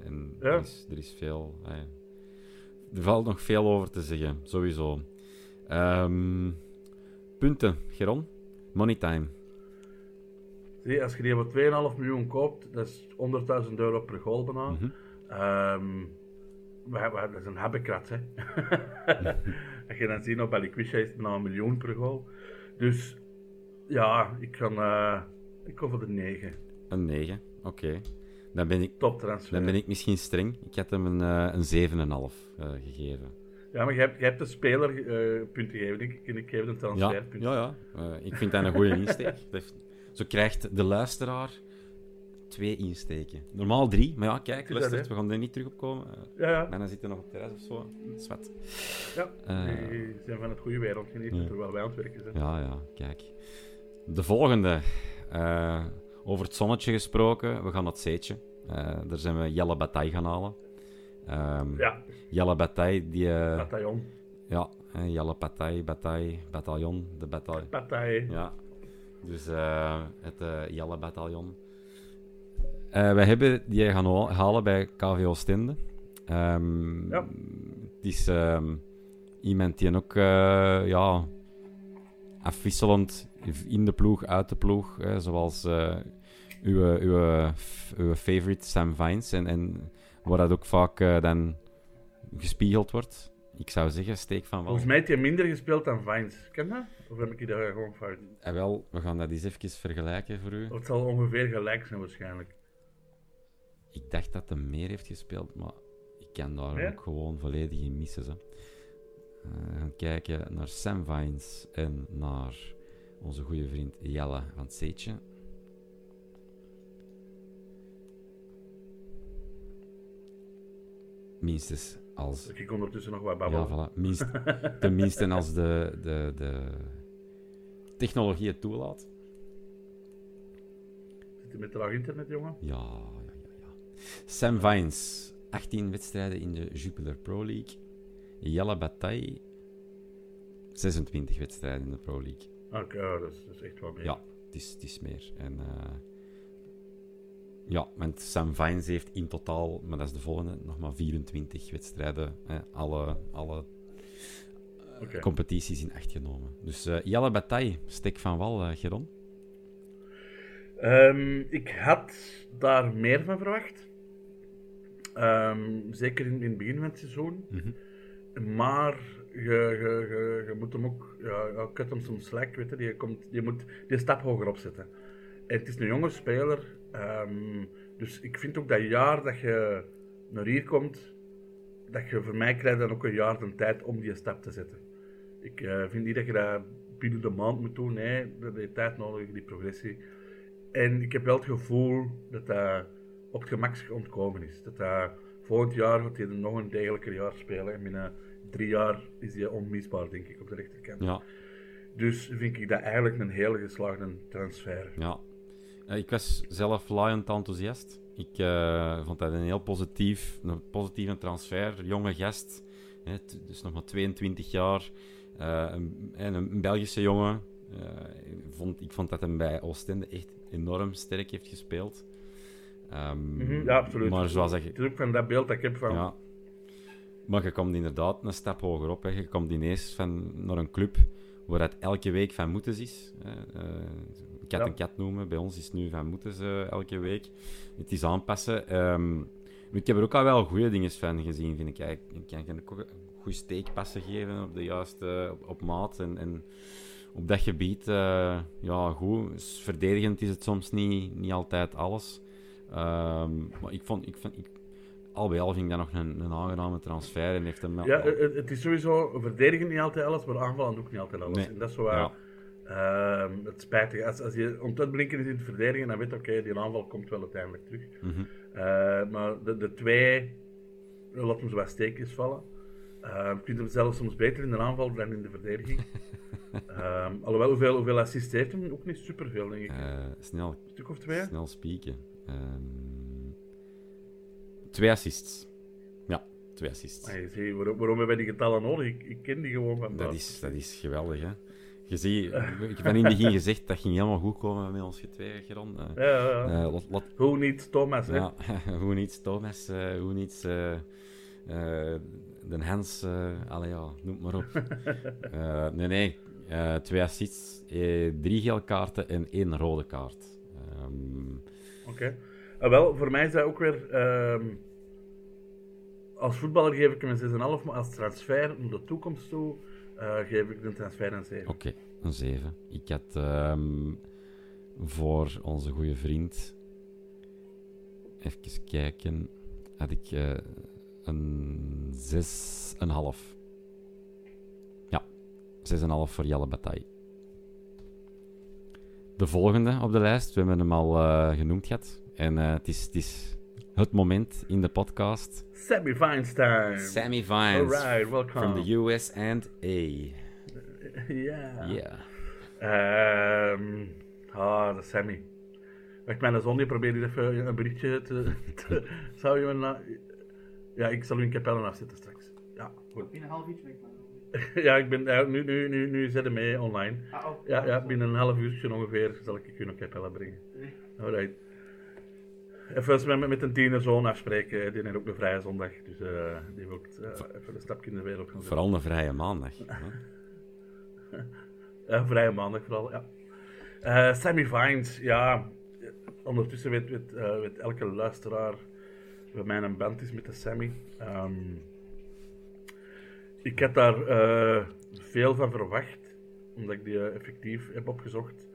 en Ja. er, is, er is veel... er valt nog veel over te zeggen, sowieso. Ehm, punten, Geron. Money time. Zie, als je die voor 2,5 miljoen koopt, dat is 100.000 euro per goal bijna. Mhm. Ehm, we, we, dat is een habbekrat, hè. [laughs] als je dan ziet, op Balikwisha is het bijna een miljoen per goal. Dus, ja, ik kan, eh, ik voor de 9. Een 9, oké. Dan, ben ik, Top transfer. dan ben ik misschien streng. Ik had hem een, eh, een 7,5 eh gegeven. Ja, maar je hebt, je hebt de speler eh, punten gegeven, denk ik. Ik geef de Ja, transferpunten. ja, ja. Eh, ik vind dat een goede insteek. Zo krijgt de luisteraar twee insteken. Normaal drie, maar ja, kijk, is dat, luister, hè? we gaan er niet terug op komen. Ja. ja. Bijna zitten nog op het terras of zo. Zwet. Ja, Eh. die zijn van het goede wereld genieten, Ja. terwijl wij aan het werken zijn. Ja, ja, kijk. De volgende. Eh, over het zonnetje gesproken, we gaan naar het zeetje. Eh, daar zijn we Jelle Bataille gaan halen. Ehm, Ja, Jelle Bataille, die... eh, bataillon. ja, Jelle Bataille, Bataille, Bataljon, de Bataille. Bataille. Ja, dus eh, het Jelle Bataljon. Wij hebben die gaan ha- halen bij KV Oostende. Ehm, Ja. Het is ehm, iemand die ook ja, afwisselend in de ploeg, uit de ploeg, hè, zoals uw, uw, uw favorite Sam Vines. En, en waar dat ook vaak eh, dan gespiegeld wordt. Ik zou zeggen, steek van wel. Volgens mij heeft hij minder gespeeld dan Vines. Ken je dat? Of heb ik je daar gewoon fout? En wel, we gaan dat eens even vergelijken voor u. Het zal ongeveer gelijk zijn waarschijnlijk. Ik dacht dat hij meer heeft gespeeld, maar ik kan daar ook gewoon volledig in missen. Zo. Eh, we gaan kijken naar Sam Vines en naar onze goede vriend Jelle van het Minstens als... Ik ondertussen nog wat Ja, babbelen. voilà. Minst, [laughs] tenminste als de, de, de technologie het toelaat. Zit je met traag internet, jongen? Ja, ja, ja, ja. Sam Vines, 18 wedstrijden in de Jupiler Pro League. Jelle Bataille, 26 wedstrijden in de Pro League. Oké, ja, dat, is, dat is echt wat meer. Ja, het is, het is meer. En, eh, ja, want Sam Vines heeft in totaal, maar dat is de volgende, nog maar 24 wedstrijden. eh, alle alle Oké. competities in acht genomen. Dus eh, Jelle Bataille, stek van wal, eh, Geron. Ehm, ik had daar meer van verwacht. Ehm, zeker in, in het begin van het seizoen. Maar je, je, je, je moet hem ook, ja, cut hem soms slack, weet je. Je, komt, je moet die stap hoger opzetten. En het is een jonge speler, ehm, dus ik vind ook dat jaar dat je naar hier komt, dat je voor mij krijgt dan ook een jaar de tijd om die stap te zetten. Ik eh, vind niet dat je dat binnen de maand moet doen, nee, dat heeft tijd nodig, die progressie. En ik heb wel het gevoel dat dat op het gemak ontkomen is. Dat dat volgend jaar gaat hij nog een degelijker jaar spelen. En binnen drie jaar is hij onmisbaar, denk ik, op de rechterkant. Ja, Dus vind ik dat eigenlijk een hele geslaagde transfer. ja. Eh, ik was zelf laaiend enthousiast. Ik eh, vond dat een heel positief, een positieve transfer. Jonge gast, hè, dus nog maar 22 jaar. Eh, een, en een, Belgische jongen. Ik vond, ik vond dat hij bij Oostende echt enorm sterk heeft gespeeld. Ehm, Mhm, ja, absoluut. Maar zoals je, Het is ook van dat beeld dat ik heb van... Ja. Maar je komt inderdaad een stap hoger op. Hè. Je komt ineens van, naar een club waar het elke week van moeten is. Eh, kat Ja. en kat noemen. Bij ons is het nu van moeten ze elke week. Het is aanpassen. Maar ik heb er ook al wel goede dingen van gezien, vind ik. Ik kan ook goede steekpassen geven op de juiste op, op maat. En, en op dat gebied, eh, ja, goed. Verdedigend is het soms niet, niet altijd alles. Ehm, maar ik vond, ik vond ik, al bij al vind ik dat nog een, een aangename transfer. En heeft hem Ja, het, het is sowieso verdedigen niet altijd alles, maar aanvallen ook niet altijd alles. Nee. En dat is wel ehm, het spijtige. Als, als je om het uitblinken is in het verdedigen, dan weet je, oké, die aanval komt wel uiteindelijk terug. Mhm. Eh, maar de, de twee, laat hem zo wat steekjes vallen. Uh, ik vind hem zelfs soms beter in de aanval dan in de verdediging. [laughs] Ehm, alhoewel, hoeveel, hoeveel assists heeft hem? Ook niet superveel, denk ik. Eh, snel, Een stuk of twee? snel spieken. Twee assists. Ja, twee assists. Ah, je ziet, waarom, waarom hebben wij die getallen nodig? Ik, ik ken die gewoon van Dat is, dat is geweldig, hè. Je ziet, ik heb in het begin gezegd, dat ging helemaal goed komen met ons getweeën, Geron. Eh, Ja, ja, ja. eh, lot- lot- Hoe niet Thomas, hè? Ja, [laughs] hoe niet Thomas, eh, hoe niet eh, eh, de Hans, allee, ja, noem maar op. [laughs] Nee, nee, twee assists, drie gele kaarten en één rode kaart. Ehm, Oké. Ah, wel, voor mij is dat ook weer... ehm, als voetballer geef ik hem een 6,5, maar als transfer naar de toekomst toe eh, geef ik de transfer een 7. Oké, een 7. Ik had ehm, voor onze goede vriend, even kijken, had ik eh, een 6,5. Ja, 6,5 voor Jelle Bataille. De volgende op de lijst, we hebben hem al eh, genoemd gehad. En het, is, het is het moment in de podcast. Sammy Feinstein. Sammy Vines Alright, welcome. from the US and A. [laughs] Ja. Yeah. Ehm, ah, de Sammy. Wacht, mijn zon die probeert hier even een berichtje te... [laughs] te- zou je me... na- Ja, ik zal u een kapellen afzetten straks. Ja, goed. In een half uurtje ben ik maar. [laughs] Ja, ik ben... ja, nu, nu, nu, nu zet hem mee online. Ah, oh. Ja, ja, binnen een half uurtje ongeveer zal ik u een kapellen brengen. Alright. Even met, met een tienerzoon afspreken. Die heeft ook een vrije zondag. Dus eh, die wil eh, even een stapje in de wereld gaan. Vooral een vrije maandag. [laughs] Ja, vrije maandag vooral, ja. Eh, Sammy Vines, ja. Ondertussen weet, weet, weet elke luisteraar wat mijn band is met de Sammy. Ehm, ik had daar veel van verwacht, omdat ik die effectief heb opgezocht.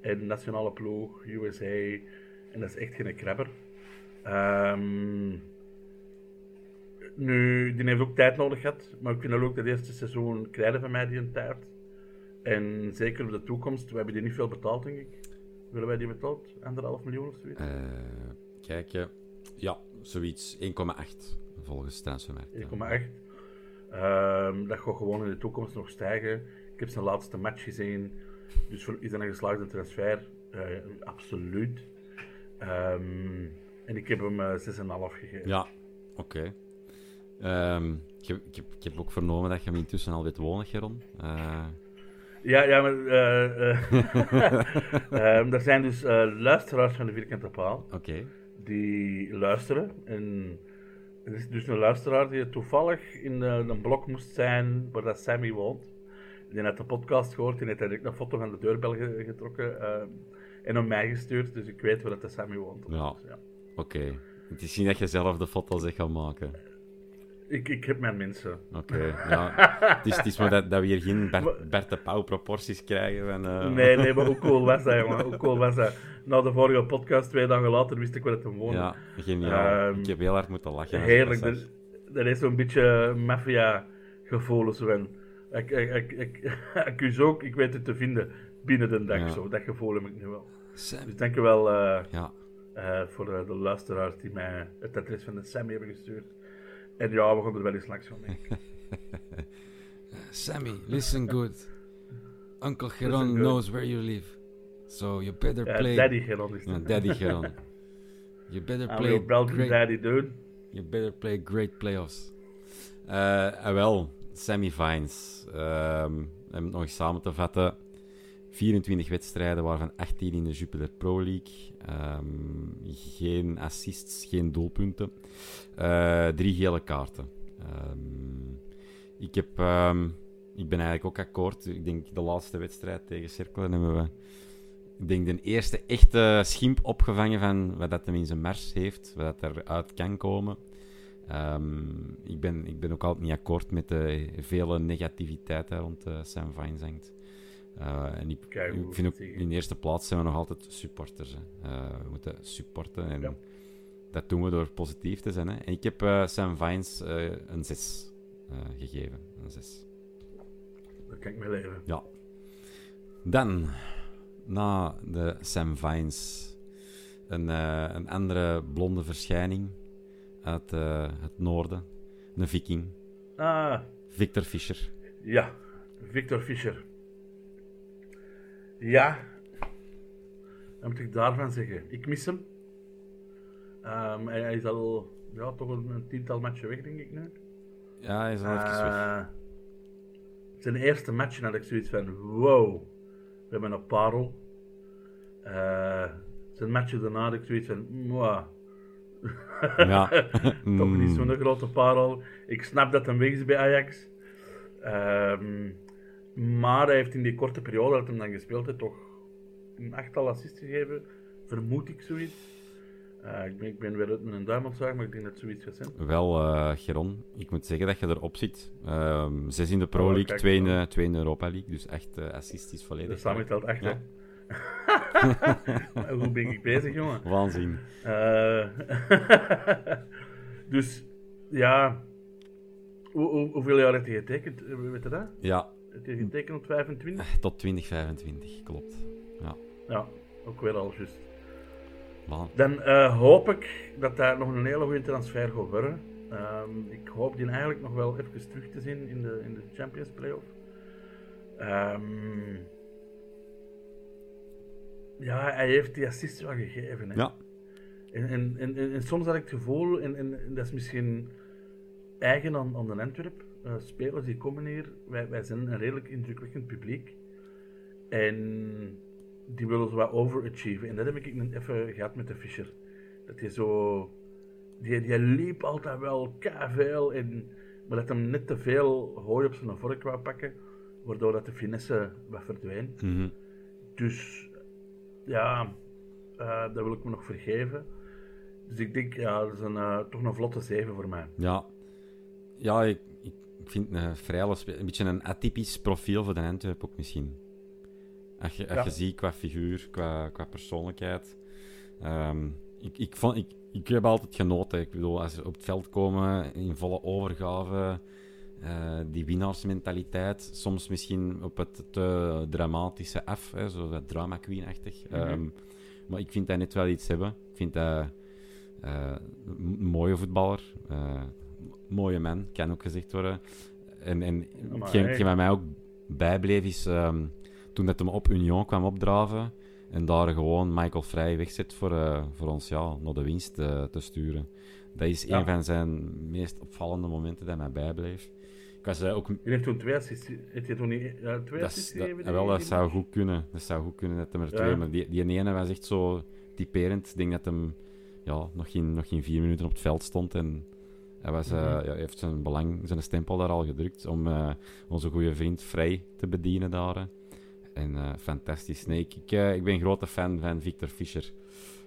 En nationale ploeg, USA, en dat is echt geen krabber. Ehm, nu, die heeft ook tijd nodig gehad, maar ik vind dat ook dat eerste seizoen krijgen van mij die een tijd. En zeker op de toekomst, we hebben die niet veel betaald, denk ik. Willen wij die betaald? Anderhalf miljoen of zoiets? Eh, kijken. Ja, zoiets. 1,8 volgens Transfermarkt. 1,8. Ehm, dat gaat gewoon in de toekomst nog stijgen. Ik heb zijn laatste match gezien. Dus voor, is dat een geslaagde transfer? Eh, absoluut. Ehm, en ik heb hem eh, 6,5 gegeven. Ja, oké. Ehm, ik, heb, ik, heb, ik heb ook vernomen dat je hem intussen al weet wonen, Geron. Eh, Ja, ja, maar eh, eh, [laughs] ehm, er zijn dus eh, luisteraars van de Vierkante Paal. oké. die luisteren. En er is dus een luisteraar die toevallig in eh, een blok moest zijn waar dat Sammy woont. Die had de podcast gehoord en heeft direct een foto van de deurbel ge- getrokken. eh, En op mij gestuurd, dus ik weet waar dat de Sammy woont. Ja. Dus, ja. Oké. Het is niet dat je zelf de foto's echt gaat maken. Ik, ik heb mijn mensen. Oké, ja. Het is, het is maar dat, dat we hier geen Bert, Bert de Pauw proporties krijgen. Eh, Nee, nee, maar hoe cool was dat, jongen? Hoe cool was dat? Na de vorige podcast, twee dagen later, wist ik waar het hem woonde. Ja, geniaal. Ehm, ik heb heel hard moeten lachen. Heerlijk. ik dat Er, er is zo'n beetje maffia-gevoelens van. Ik, ik, ik, ik, ik ook, ik weet het te vinden binnen de dag. Ja. Zo. Dat gevoel heb ik nu wel. Sam. Dus dank je wel eh, Ja, eh, voor de, de luisteraars die mij het adres van de Sammy hebben gestuurd. En ja, we gaan er wel eens langs van. ik. [laughs] Sammy, listen good. Uncle Geron good. knows where you live. So you better Ja, Daddy Geron is het. Daddy Geron. You better I'm your Belgian daddy, dude. You better play great playoffs. Eh, en wel, Sammy Vines. Ehm, om het nog eens samen te vatten. 24 wedstrijden, waarvan 18 in de Jupiler Pro League. Ehm, geen assists, geen doelpunten. Eh, drie gele kaarten. Ehm, ik, heb, ehm, ik ben eigenlijk ook akkoord. Ik denk de laatste wedstrijd tegen Cerkelen hebben we ik denk de eerste echte schimp opgevangen van wat dat hem in zijn mars heeft, wat dat eruit kan komen. Ik, ben, ik ben ook altijd niet akkoord met de vele negativiteit rond eh, Sam Vines. Eh, en ik, Kijk, hoe ik vind ook, in de eerste plaats zijn we nog altijd supporters. Hè. Eh, we moeten supporten en Ja. dat doen we door positief te zijn. Hè. En ik heb eh, Sam Vines een 6 gegeven. Een 6. Daar kan ik mee leven. Ja. Dan, na de Sam Vines, een, een andere blonde verschijning uit het noorden. Een viking. Ah, Victor Fischer. ja. Victor Fischer. Ja. Wat moet ik daarvan zeggen? Ik mis hem. Ehm, hij, hij is al ja, toch een, een tiental matchen weg, denk ik nu. Ja, hij is al even weg. Zijn eerste match had ik zoiets van: wow, we hebben een parel. Eh, zijn matchen daarna had ik zoiets van: mwah. Ja. [laughs] [laughs] Toch niet Mm. zo'n grote parel. Ik snap dat hij weg is bij Ajax. Ehm, maar hij heeft in die korte periode dat hij dan gespeeld heeft, toch een achttal assists gegeven. Vermoed ik zoiets. Eh, ik, ben, ik ben weer uit mijn duim zagen, maar ik denk dat zoiets gaat zijn. Wel, eh Geron, ik moet zeggen dat je erop zit. Ehm zes in de Pro Oh, League, kijk, twee in, de, twee in de Europa League. Dus echt eh assist is volledig. De samen telt acht, Ja. [laughs] Hoe ben ik bezig, jongen? Waanzin. [laughs] Dus, ja. Hoe, hoe, hoeveel jaar heeft hij getekend? Weet je dat? Ja, Heeft hij getekend op 25? tot 2025, klopt. Ja, Ja, ook weer al juist. Dan eh, hoop ik dat dat nog een hele goede transfer gaat worden. Ehm, ik hoop die eigenlijk nog wel even terug te zien in de, in de Champions Playoff. Ehm, ja, hij heeft die assist wel gegeven. Hè. Ja, En, en, en, en, soms had ik het gevoel, en, en, en dat is misschien eigen aan, aan de Antwerp, eh, spelers die komen hier, wij, wij zijn een redelijk indrukwekkend publiek. En die willen zo wat overachieven. En dat heb ik net even gehad met de Fischer. Dat hij zo... Die, die liep altijd wel veel en maar dat hem net te veel hooi op zijn vork wou pakken, waardoor dat de finesse wat verdween. mhm. Dus ja, eh, dat wil ik me nog vergeven. Dus ik denk, ja, dat is een, eh, toch een vlotte 7 voor mij. Ja, ja ik, ik, vind een vrij spe- een beetje een atypisch profiel voor de Antwerp ook misschien. Als je, als Ja. je ziet qua figuur, qua, qua persoonlijkheid. Ehm, ik, ik, vond, ik, ik heb altijd genoten. Ik bedoel, als ze op het veld komen in volle overgave, eh, die winnaarsmentaliteit, soms misschien op het te dramatische af, hè, zo dat drama queen-achtig. Mhm. Ehm, maar ik vind dat net wel iets hebben. Ik vind dat eh, een mooie voetballer. eh, mooie man, kan ook gezegd worden. En, en hetgeen mij ook bijbleef is ehm, toen dat hem op Union kwam opdraven en daar gewoon Michael Vrij wegzet voor, eh, voor ons ja, naar de winst eh, te sturen. Dat is Ja. een van zijn meest opvallende momenten dat mij bijbleef. Ik was eh, ook Die heeft toen twee assists. Dat, gegeven? wel, dat zou goed kunnen. Dat zou goed kunnen dat hem er Ja. twee... Maar die, die ene was echt zo typerend. Ik denk dat hem ja, nog, geen, nog geen vier minuten op het veld stond. En hij, was, eh, Mhm. ja, hij heeft zijn, belang, zijn stempel daar al gedrukt om eh, onze goede vriend Vrij te bedienen daar. En eh, fantastisch. Nee, ik, ik, ik ben een grote fan van Victor Fischer.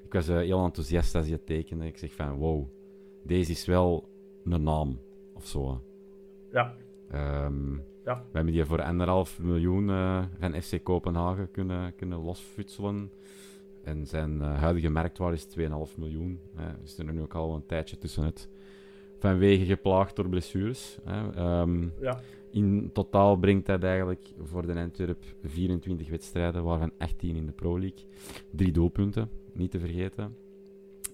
Ik was heel enthousiast als hij het tekende. Ik zeg van, wow, deze is wel een naam. Of zo. Ja, Ehm, Ja. We hebben die voor anderhalf miljoen van FC Kopenhagen kunnen, kunnen losfutselen. En zijn huidige marktwaarde is 2,5 miljoen. Hè. Dus er nu ook al een tijdje tussenuit. Vanwege geplaagd door blessures. Hè. Ehm, ja. in totaal brengt hij eigenlijk voor de Antwerp 24 wedstrijden, waarvan 18 in de Pro League. Drie doelpunten, niet te vergeten.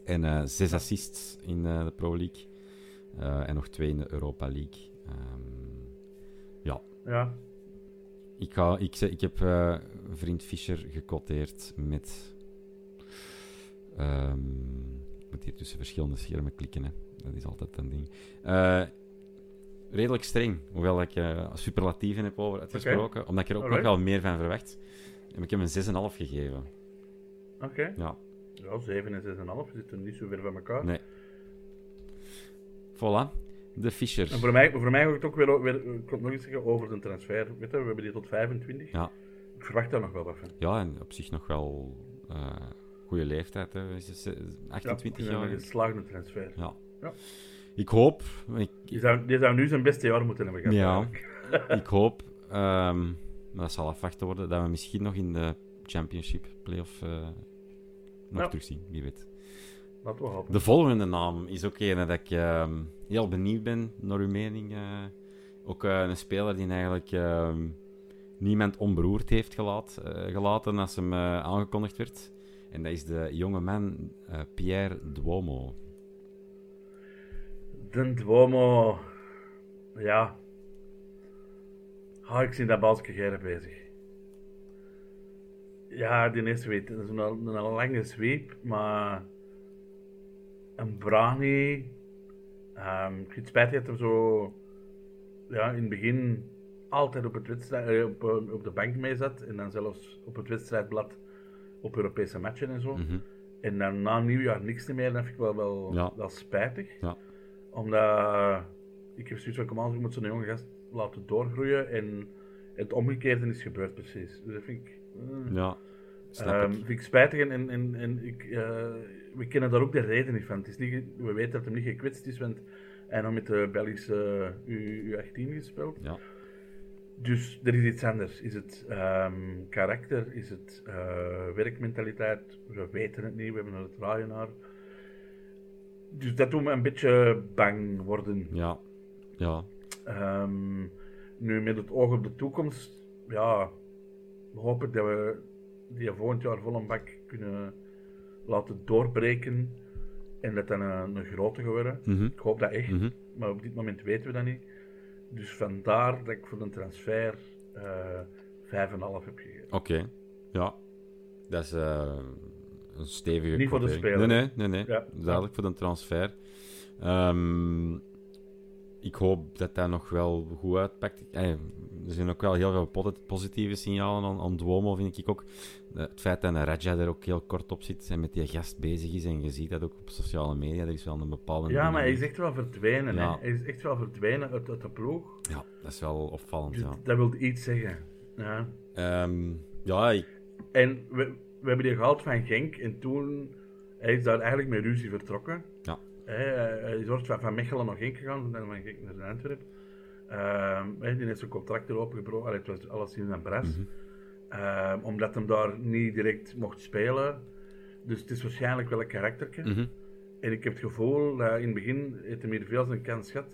En eh, zes assists in eh, de Pro League. Eh, en nog twee in de Europa League. Ehm, ja. ik, ga, ik, ik heb vriend Fischer gecoteerd met. ehm, ik moet hier tussen verschillende schermen klikken, hè. Dat is altijd een ding. Eh, redelijk streng, hoewel ik eh superlatieven heb over uitgesproken, omdat ik er ook Alright. nog wel meer van verwacht. En ik heb een 6,5 gegeven. Oké. Ja, Ja, 7 en 6,5 zitten niet zo ver van elkaar. nee. Voilà, de Fischer. En voor mij, voor mij ik het ook weer, weer ik kon het nog eens zeggen over de transfer. Weet je, we hebben die tot 25. Ja. Ik verwacht daar nog wel wat van. Ja, en op zich nog wel eh goede leeftijd. Hè. Is het, ze- 28 ja, jaar. Een geslaagde transfer. Ja. Ja. Ik hoop, ik, Die zou, die zou nu zijn beste jaar moeten hebben gehad. Ja. eigenlijk. [laughs] ik hoop, ehm, maar dat zal afwachten worden, dat we misschien nog in de Championship playoff eh nog Ja. terugzien, wie weet. Laten we hopen. De volgende naam is ook een dat ik ehm, heel benieuwd ben naar uw mening. eh. ook eh, een speler die eigenlijk ehm, niemand onberoerd heeft gelaat, gelaten als hem aangekondigd werd. En dat is de jonge man Pierre Duomo. De Duomo. Ja. Ah, ik zie dat Balske bezig. Ja, die eerste weet, dat is een, een, lange zweep, maar een Brani. ehm ik vind het spijtig dat hij zo ja, in het begin altijd op, het wedstrijd, eh, op, eh, op de bank mee zat en dan zelfs op het wedstrijdblad op Europese matchen en zo. Mhm. En dan na nieuwjaar niks meer, dat vind ik wel, wel, Ja. wel spijtig. Ja. Omdat ik heb zoiets van, kom aan, je moet zo'n jonge gast laten doorgroeien. En het omgekeerde is gebeurd precies. Dus dat vind ik... eh, Ja, ehm, ik. vind ik spijtig en, en, en, en ik, eh, we kennen daar ook de reden niet van. Het is niet, we weten dat hij niet gekwetst is, want hij nog met de Belgische U, U18 gespeeld. Ja. Dus er is iets anders. Is het ehm, karakter? Is het eh, werkmentaliteit? We weten het niet, we hebben er het draaien naar. Dus dat doet me een beetje bang worden. Ja, ja. Ehm, nu met het oog op de toekomst, ja, hoop ik dat we die volgend jaar vol een bak kunnen laten doorbreken en dat dan een, een grote geworden. Mhm. Ik hoop dat echt, Mhm. maar op dit moment weten we dat niet. Dus vandaar dat ik voor de transfer eh 5,5 heb gegeven. Oké, ja. Dat is eh, een stevige Niet voor de speler. Nee, nee, nee. nee. Ja. Voor de transfer. Ehm, ik hoop dat dat nog wel goed uitpakt. Eh, er zijn ook wel heel veel posit- positieve signalen aan, aan Duomo, vind ik ook. Eh, Het feit dat Raja er ook heel kort op zit en met die gast bezig is, en je ziet dat ook op sociale media, er is wel een bepaalde... Ja, maar hij is echt wel verdwenen. Ja. Hè? Hij is echt wel verdwenen uit, uit de ploeg. Ja, dat is wel opvallend, Dus ja. dat wil iets zeggen. Ja. Ehm, ja, ik... En we, we hebben die gehaald van Genk en toen hij is daar eigenlijk met ruzie vertrokken. Ja. Hij, hij is ooit van, van Mechelen naar Genk gegaan, en dan van Genk naar Antwerpen. Hij die heeft zijn contract erop gebroken, Allee, het was alles in zijn bres. Mhm. Ehm, omdat hem daar niet direct mocht spelen. Dus het is waarschijnlijk wel een karakterke. mhm. En ik heb het gevoel dat in het begin heeft hij hier veel zijn kans gehad.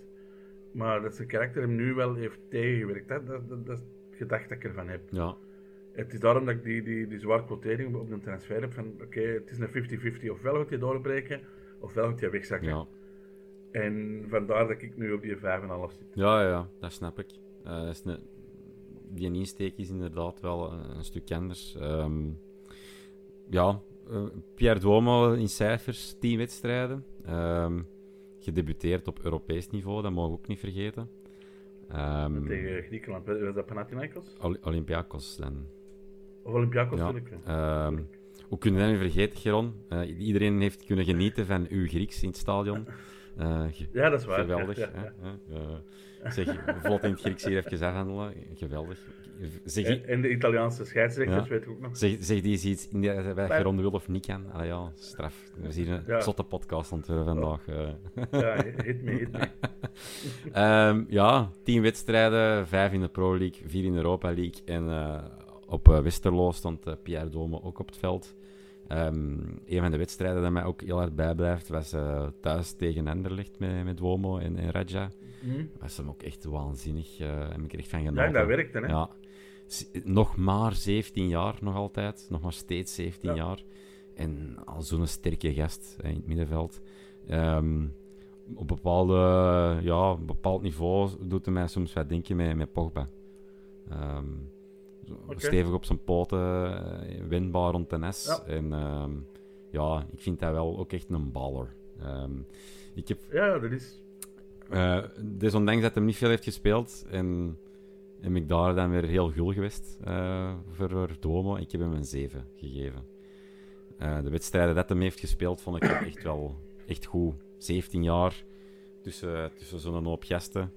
Maar dat zijn karakter hem nu wel heeft tegengewerkt. Dat, dat, dat, dat is het gedacht dat ik ervan heb. Ja, Het is daarom dat ik die, die, die zware quotering op een transfer heb van oké, het is een 50-50. Ofwel gaat hij doorbreken, ofwel gaat hij wegzakken. ja. En vandaar dat ik nu op die 5,5 zit. Ja, ja, dat snap ik. Eh, dat is een- die insteek is inderdaad wel een, een stuk anders. Ehm, ja, eh, Pierre Duomo in cijfers, 10 wedstrijden. Ehm, gedebuteerd op Europees niveau, dat mogen we ook niet vergeten. Ehm, Tegen Griekenland. Was dat Panathinaikos? Olympiakos dan. Of Olympiakos Ja. Ehm, hoe kun je dat nu vergeten, Geron? Eh, iedereen heeft kunnen genieten van uw Grieks in het stadion. Eh, Ja, dat is waar. Geweldig. Ja, hè, ja. hè. Eh, zeg, vlot in het Grieks hier even afhandelen. Geweldig. Zeg, En- En de Italiaanse scheidsrechters weet ik ook nog. zeg, zeg die eens iets in waar je rond wil of niet kan. Allee, ja, straf. We zien een zotte podcast aan het vandaag. Ja, hit me, hit me. [laughs] Ehm, ja, tien wedstrijden, vijf in de Pro League, vier in de Europa League. En op eh, Westerlo stond eh, Pierre Dome ook op het veld. Ehm, een van de wedstrijden dat mij ook heel hard bijblijft was eh, thuis tegen Anderlecht met, met Duomo en, en Raja. Hm? was hem ook echt waanzinnig. heb ik er echt van Ja, genoten. dat werkte, hè? Ja. Nog maar 17 jaar, nog altijd. Nog maar steeds 17 Ja. jaar. En al zo'n sterke gast in het middenveld. Ehm, op, bepaalde, ja, bepaald niveau doet hij mij soms wat denken met, met Pogba. Ehm, Stevig op zijn poten, eh, wendbaar rond de nes. Ja. En ehm, ja, ik vind hij wel ook echt een baller. Ehm, ik heb Ja, dat is... eh, desondanks dat hij niet veel heeft gespeeld en heb ik daar dan weer heel gul geweest eh, voor, Duomo. Ik heb hem een 7 gegeven. De wedstrijden dat hij heeft gespeeld vond ik echt wel echt goed. 17 jaar tussen, tussen zo'n hoop gasten.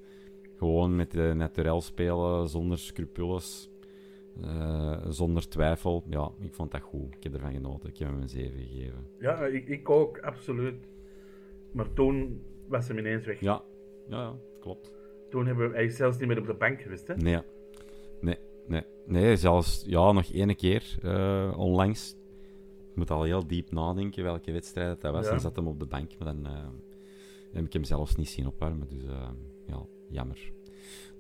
Gewoon met de naturel spelen, zonder scrupules, eh, zonder twijfel. Ja, ik vond dat goed. Ik heb ervan genoten. Ik heb hem een 7 gegeven. Ja, ik, ik ook, absoluut. Maar toen was hem ineens weg. Ja, ja, ja klopt. Toen hebben we, hij is zelfs niet meer op de bank geweest, hè? Nee. Nee, nee. Nee, zelfs ja, nog één keer uh, onlangs. Ik moet al heel diep nadenken welke wedstrijd dat was. Ja. Dan zat hem op de bank, maar dan uh, heb ik hem zelfs niet zien opwarmen. Dus ja, jammer.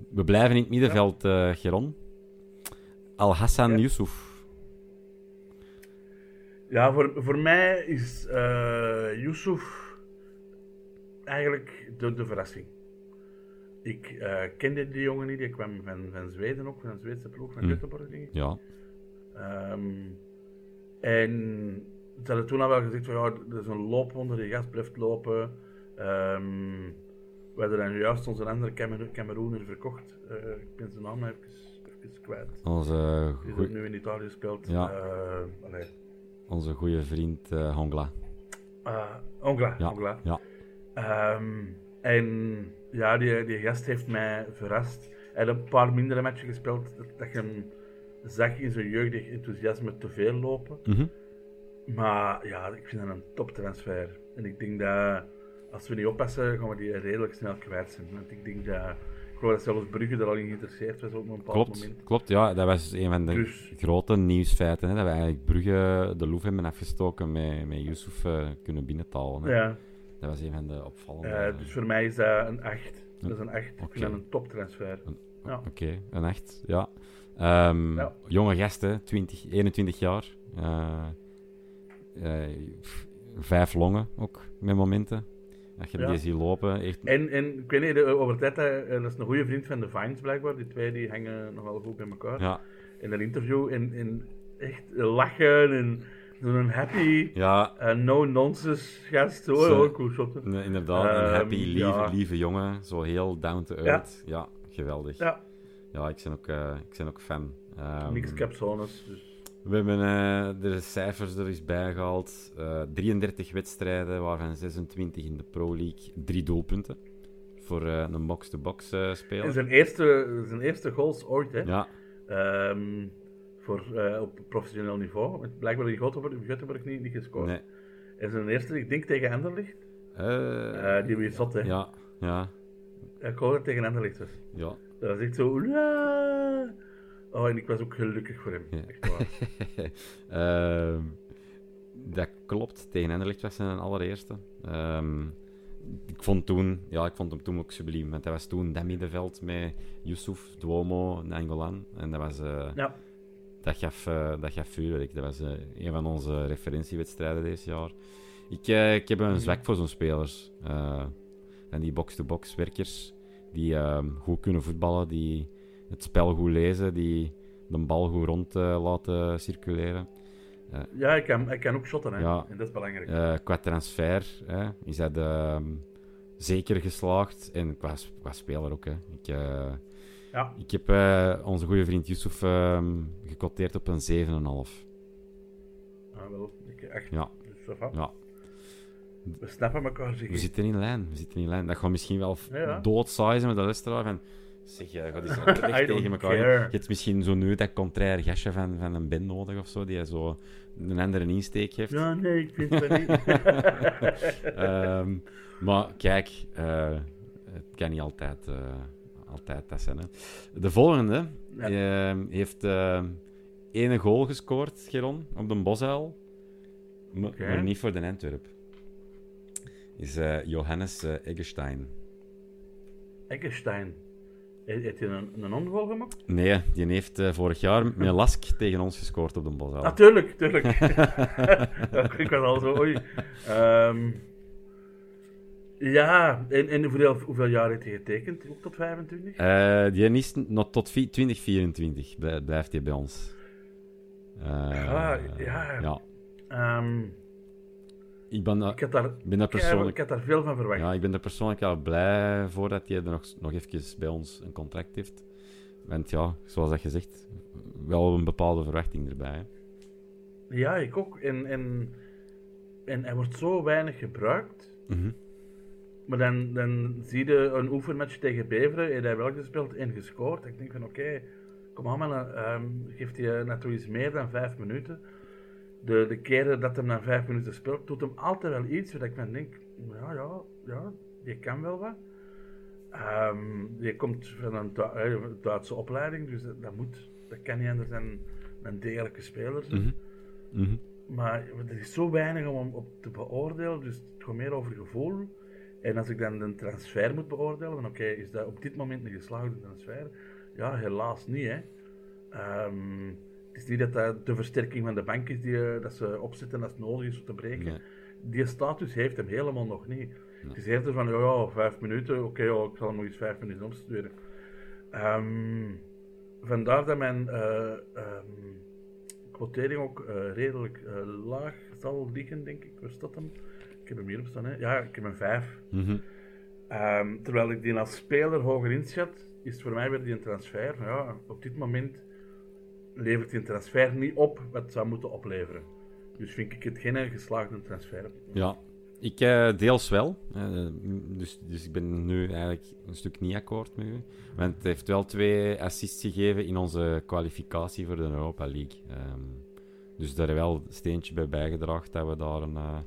We blijven in het middenveld, Geron. Al-Hassan Ja. Yusuf. Ja, voor, voor mij is uh, Yusuf eigenlijk de, de verrassing. Ik uh, kende die jongen niet, die kwam van, van Zweden ook, van een Zweedse ploeg, van. Göteborg, denk ik. Ja, Ehm, en ze hadden toen al wel gezegd van ja, dat is een loopwonder, die gast blijft lopen. Ehm, we hadden dan juist onze andere Cameroen- Cameroener verkocht. Eh, ik ben zijn naam even, even kwijt. onze, Die nu in Italië speelt. Ja. Eh, onze goede vriend uh, Hongla. Ah, Ongla. Ja, Ongla. ja. Ehm, en ja, die, die gast heeft mij verrast. Hij had een paar mindere matchen gespeeld, dat, je hem zag in zijn jeugdig enthousiasme te veel lopen. Mhm. Maar ja, ik vind dat een toptransfer. En ik denk dat als we niet oppassen, gaan we die redelijk snel kwijt zijn. Want ik denk dat, geloof dat zelfs Brugge er al in geïnteresseerd was op een bepaald Klopt, moment. klopt, ja. Dat was een van de Dus- grote nieuwsfeiten. Hè, dat we eigenlijk Brugge de Louvre hebben afgestoken met, met Yusuf eh, kunnen binnentalen. Hè. Ja, Dat was een van de opvallende... eh, dus voor mij is dat een 8. Dat is een 8. Ik vind dat een toptransfer. ja. Oké, een echt, ja. Ehm, Ja. Jonge gasten, 20, 21 jaar. Eh, vijf longen ook, met momenten. Als je Ja. die ziet lopen, echt... En, en ik weet niet, de- over tijd, eh, dat is een goede vriend van de Vines blijkbaar. Die twee die hangen nog wel goed bij elkaar. Ja, In dat interview, en, en echt lachen en zo'n happy, ja eh, no-nonsense gast. Zo, Zo. cool shot. inderdaad, een Ehm, happy, lieve, ja. lieve jongen. Zo heel down to earth. Ja, geweldig. Ja, Ja, ik, ben ook, eh, ik ben ook fan. Ehm, niks capsones. Dus. We hebben eh, de cijfers er eens bijgehaald. Eh 33 wedstrijden, waarvan 26 in de Pro League. Drie doelpunten. Voor eh, een box-to-box eh, speler. En zijn eerste, zijn eerste goals ooit, hè? Ja, Ehm, voor, eh, op professioneel niveau. Blijkbaar in Göteborg, Göteborg niet, niet gescoord. nee. En zijn eerste, ik denk tegen Anderlecht. Eh, Eh, die weer zat, hè? Ja, ja, Ik hoorde tegen Anderlecht was. ja. Dat was echt zo... Oh, en ik was ook gelukkig voor hem. Ja. Echt waar. [laughs] Ehm, dat klopt. Tegen Anderlecht was zijn allereerste. Ehm, ik vond toen, ja, ik vond hem toen ook subliem. Want dat was toen dat middenveld met Yusuf, Duomo, Nangolan. En dat was... eh, ja. Dat gaf, eh, dat gaf vuurwerk. Dat was eh, een van onze referentiewedstrijden dit jaar. Ik, ik heb een zwak voor zo'n spelers. En die box-to-box werkers die ehm, goed kunnen voetballen, die het spel goed lezen, die de bal goed rond eh, laten circuleren. Ja, ik kan, ik kan ook shotten, hè. Ja. En dat is belangrijk. Eh, qua transfer hè, is dat ehm, zeker geslaagd. En qua, qua speler ook. Hè. Ik, eh, Ja. ik heb eh, onze goede vriend Yusuf ehm gecoteerd op een 7,5. Ah, wel. Ik, echt. Ja. Dus. Ja. We snappen elkaar, zeg We zitten in lijn, we zitten in lijn. Dat gaat misschien wel Ja, ja. doodsaai zijn met de luisteraar van... Zeg, je gaat eens recht I don't tegen elkaar. care. Je hebt misschien zo nu dat contraire gastje van, van een Ben nodig of zo, die zo een andere insteek geeft. Ja, nee, ik vind dat niet. [laughs] Ehm, maar kijk, eh, het kan niet altijd, eh, altijd dat zijn. Hè. De volgende Ja. ehm, heeft eh ene goal gescoord, Geron, op de Bosuil. Maar niet voor de Antwerp. Is Johannes Eggestein. Eggestein. He- Heeft hij een, een ongoal gemaakt? Nee, die heeft eh, vorig jaar met Lask tegen ons gescoord op de Bosuil. Natuurlijk, tuurlijk. [laughs] ik was al zo, oei. Ehm, ja, en, en hoeveel, hoeveel jaar heeft hij getekend? Ook tot 25? Eh, die is nog tot vi- 2024 blij- blijft hij bij ons. Eh, Ah, ja. ja. Ehm, Ik ben, ik, daar, ben daar ik, had daar veel van verwacht. ja, ik ben er persoonlijk wel blij voor dat hij er nog, nog even bij ons een contract heeft. Want ja, zoals dat gezegd, wel een bepaalde verwachting erbij. hè. Ja, ik ook. En, en, en hij wordt zo weinig gebruikt. Mhm. Maar dan, dan zie je een oefenmatch tegen Beveren. En hij wel gespeeld en gescoord. Ik denk van oké, kom aan man, ehm, geeft hij net iets meer dan vijf minuten. De, de keren dat hij na vijf minuten speelt, doet hem altijd wel iets waar ik van denk, ja, ja, ja, je kan wel wat. Ehm, je komt van een eh, Duitse opleiding, dus dat, dat moet, dat kan niet anders dan een degelijke speler zijn. Mhm. Mhm. Maar er is zo weinig om hem op te beoordelen, dus het gaat meer over gevoel. En als ik dan de transfer moet beoordelen, dan oké, is dat op dit moment een geslaagde transfer? Ja, helaas niet, hè. Ehm, het is niet dat dat de versterking van de bank is die, eh, dat ze opzetten als het nodig is om te breken. Nee. Die status heeft hem helemaal nog niet. Het is eerder van, ja, ja vijf minuten, oké, ja, ik zal hem nog eens vijf minuten opsturen. Ehm, vandaar dat mijn eh, ehm, quotering ook eh, redelijk eh, laag zal liggen, denk ik. Waar staat hem? Ik heb hem hier op staan, hè. Ja, ik heb een vijf. Mhm. Ehm, terwijl ik die als speler hoger inschat, is het voor mij weer die een transfer. Ja, op dit moment levert die een transfer niet op wat zou moeten opleveren. Dus vind ik het geen geslaagde transfer. Ja, ik eh, deels wel. Eh, dus, dus ik ben nu eigenlijk een stuk niet akkoord met u. Want het heeft wel twee assists gegeven in onze kwalificatie voor de Europa League. Ehm, dus daar wel een steentje bij bijgedragen dat we daar een, eh,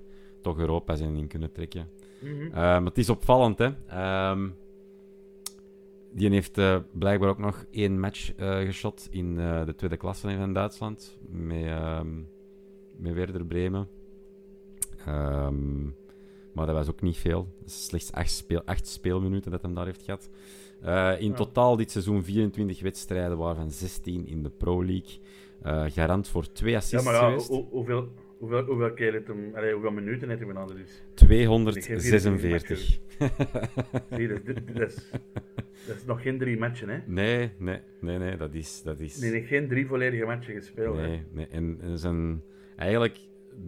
toch Europa zijn in kunnen trekken. Mhm. Maar het is opvallend, hè. Ehm, die heeft eh, blijkbaar ook nog één match eh geschot in eh, de tweede klasse in Duitsland. Met, ehm met Werder Bremen. Ehm, maar dat was ook niet veel. Slechts acht, speel, acht speelminuten dat hij daar heeft gehad. Eh, in Ja. totaal dit seizoen 24 wedstrijden, waarvan 16 in de Pro League. Garant voor twee Ja, assists maar ja, geweest. hoe- hoeveel, hoeveel, hoeveel keer heeft hem, allee, hoeveel minuten heeft hij ander is? 246. Zie je, dat, dat, dat is, dat is nog geen drie matchen, hè? Nee, nee, nee, nee, dat is... Dat is... Heeft geen drie volledige matchen gespeeld, hè? Nee, nee. En, en zijn, eigenlijk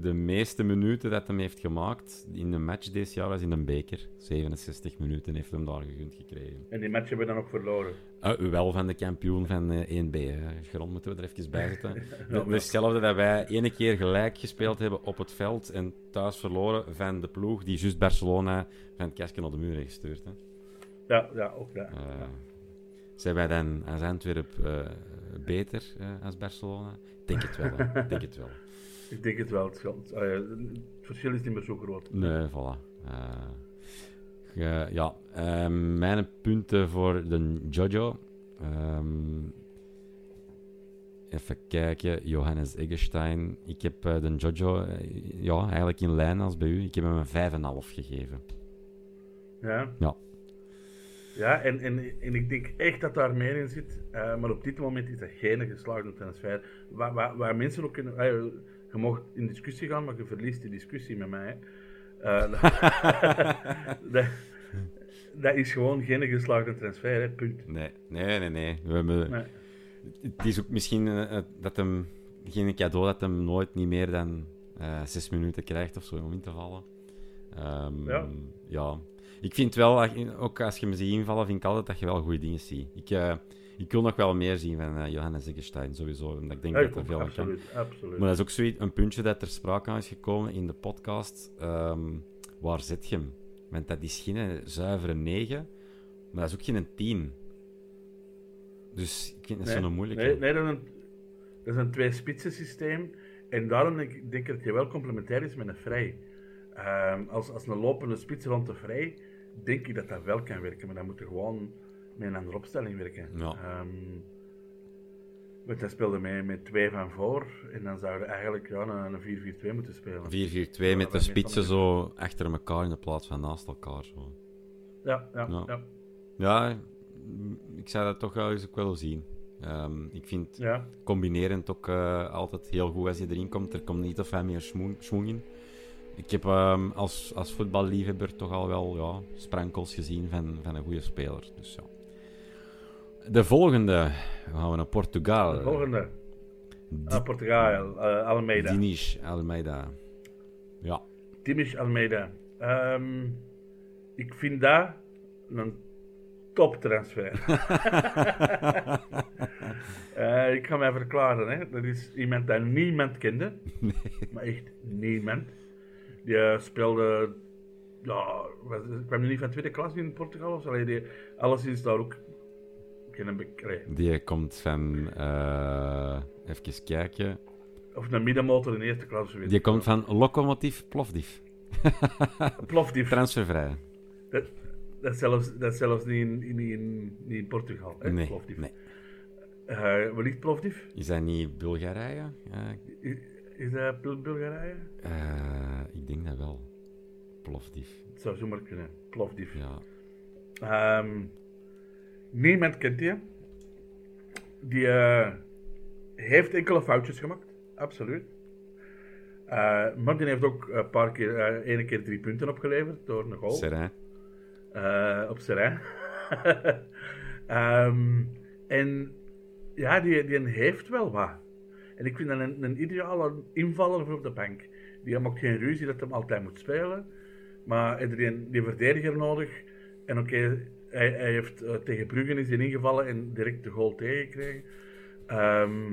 de meeste minuten dat hij heeft gemaakt in een match dit jaar was in een beker. 67 minuten heeft hem daar gegund gekregen. En die match hebben we dan ook verloren. Uh, wel van de kampioen van eh 1B. Hè. Grond moeten we er even bij zetten. Ja, [laughs] De- Hetzelfde dat wij ene keer gelijk gespeeld hebben op het veld en thuis verloren van de ploeg die juist Barcelona van het kasken naar de muur heeft gestuurd. Hè. Ja, ja, ook ja. Eh, zijn wij dan als Antwerp eh, beter eh, als Barcelona? Ik denk het wel. Hè. Ik denk het wel. [laughs] Ik denk het wel. Allee, het verschil is niet meer zo groot. Nee, voilà. Eh, ja, ehm, mijn punten voor de Jojo. Ehm, even kijken, Johannes Eggestein. Ik heb eh, de Jojo eh, ja, eigenlijk in lijn als bij u. Ik heb hem een 5,5 gegeven. Ja. Ja. Ja, en, en, en ik denk echt dat daar meer in zit. maar op dit moment is dat geen geslaagde transfer. Waar, waar, waar mensen ook eh, je mag in discussie gaan, maar je verliest die discussie met mij. hè. Eh, [laughs] dat, dat is gewoon geen geslaagde transfer, hè, punt. Nee, nee, nee. nee. We hebben, Nee. Het is ook misschien eh, eh, dat hem, geen cadeau dat hem nooit niet meer dan zes minuten krijgt of zo om in te vallen. Ehm, Ja. ja. Ik vind wel, ook als je me ziet invallen, vind ik altijd dat je wel goede dingen ziet. Ik, ik wil nog wel meer zien van eh, Johannes Eggestein, sowieso. Omdat ik denk Ja, dat ik er veel kan. absoluut, absoluut. Maar dat is ook zoiets, een puntje dat ter sprake aan is gekomen in de podcast. Ehm, waar zit je hem? Want dat is geen zuivere 9, maar dat is ook geen 10. Dus ik vind dat Nee, zo'n moeilijke. Nee, nee dat, is een, dat is een twee-spitsen systeem. En daarom denk ik, denk ik dat je wel complementair is met een vrij. Ehm, als, als een lopende spits rond de vrij, denk ik dat dat wel kan werken. Maar dan moet je gewoon met een andere opstelling werken. Ja. Ehm, want hij speelde met, met twee van voor. En dan zou je eigenlijk ja, een, een 4-4-2 moeten spelen. 4-4-2 Ja, met de spitsen zo achter elkaar in de plaats van naast elkaar. Zo. Ja, ja, Ja. ja. Ja, ik zou dat toch wel eens ook wel zien. Ehm, ik vind ja. combineren ook eh, altijd heel goed als je erin komt. Er komt niet of veel meer schwung in. Ik heb ehm, als, als voetballiefhebber toch al wel ja, sprankels gezien van, van een goede speler. Dus, ja. De volgende dan gaan we naar Portugal. De volgende. Di- Ah, Portugal, eh, Almeida. Diniz Almeida. Ja, Dimitri Almeida. Ehm, ik vind dat een toptransfer. [laughs] Eh, ik ga mij verklaren. Hè. Dat is iemand dat niemand kende. Maar echt niemand. Die eh, speelde... Ja, was, kwam niet van tweede klas in Portugal? Of zo? Die, alleszins daar ook... Geen die komt van... eh, even kijken. Of een middenmotor in eerste klas. Die ik komt van Lokomotiv Plovdiv. [laughs] Plovdiv. Transfervrij. Dat, dat, is zelfs, dat zelfs niet in, niet in, niet in Portugal. Hè? Nee, Plovdiv. nee. Eh, waar ligt Plovdiv? Is dat niet Bulgarije? Is, is dat Bul- Bulgarije? eh, ik denk dat wel. Plovdiv. Het zou zomaar kunnen. Plovdiv. Ja. Ehm, niemand kent die. Die eh, heeft enkele foutjes gemaakt. Absoluut. Eh, maar die heeft ook een paar keer, eh ene keer drie punten opgeleverd door een goal. Op Serijn. [laughs] Ehm, en ja, die, die heeft wel wat. En ik vind dat een, een ideale invaller voor op de bank. Die maakt geen ruzie dat hij altijd moet spelen. Maar heeft die, die verdediger nodig. En oké, hij, hij heeft eh, tegen Bruggen is hij ingevallen en direct de goal tegengekregen. Ehm,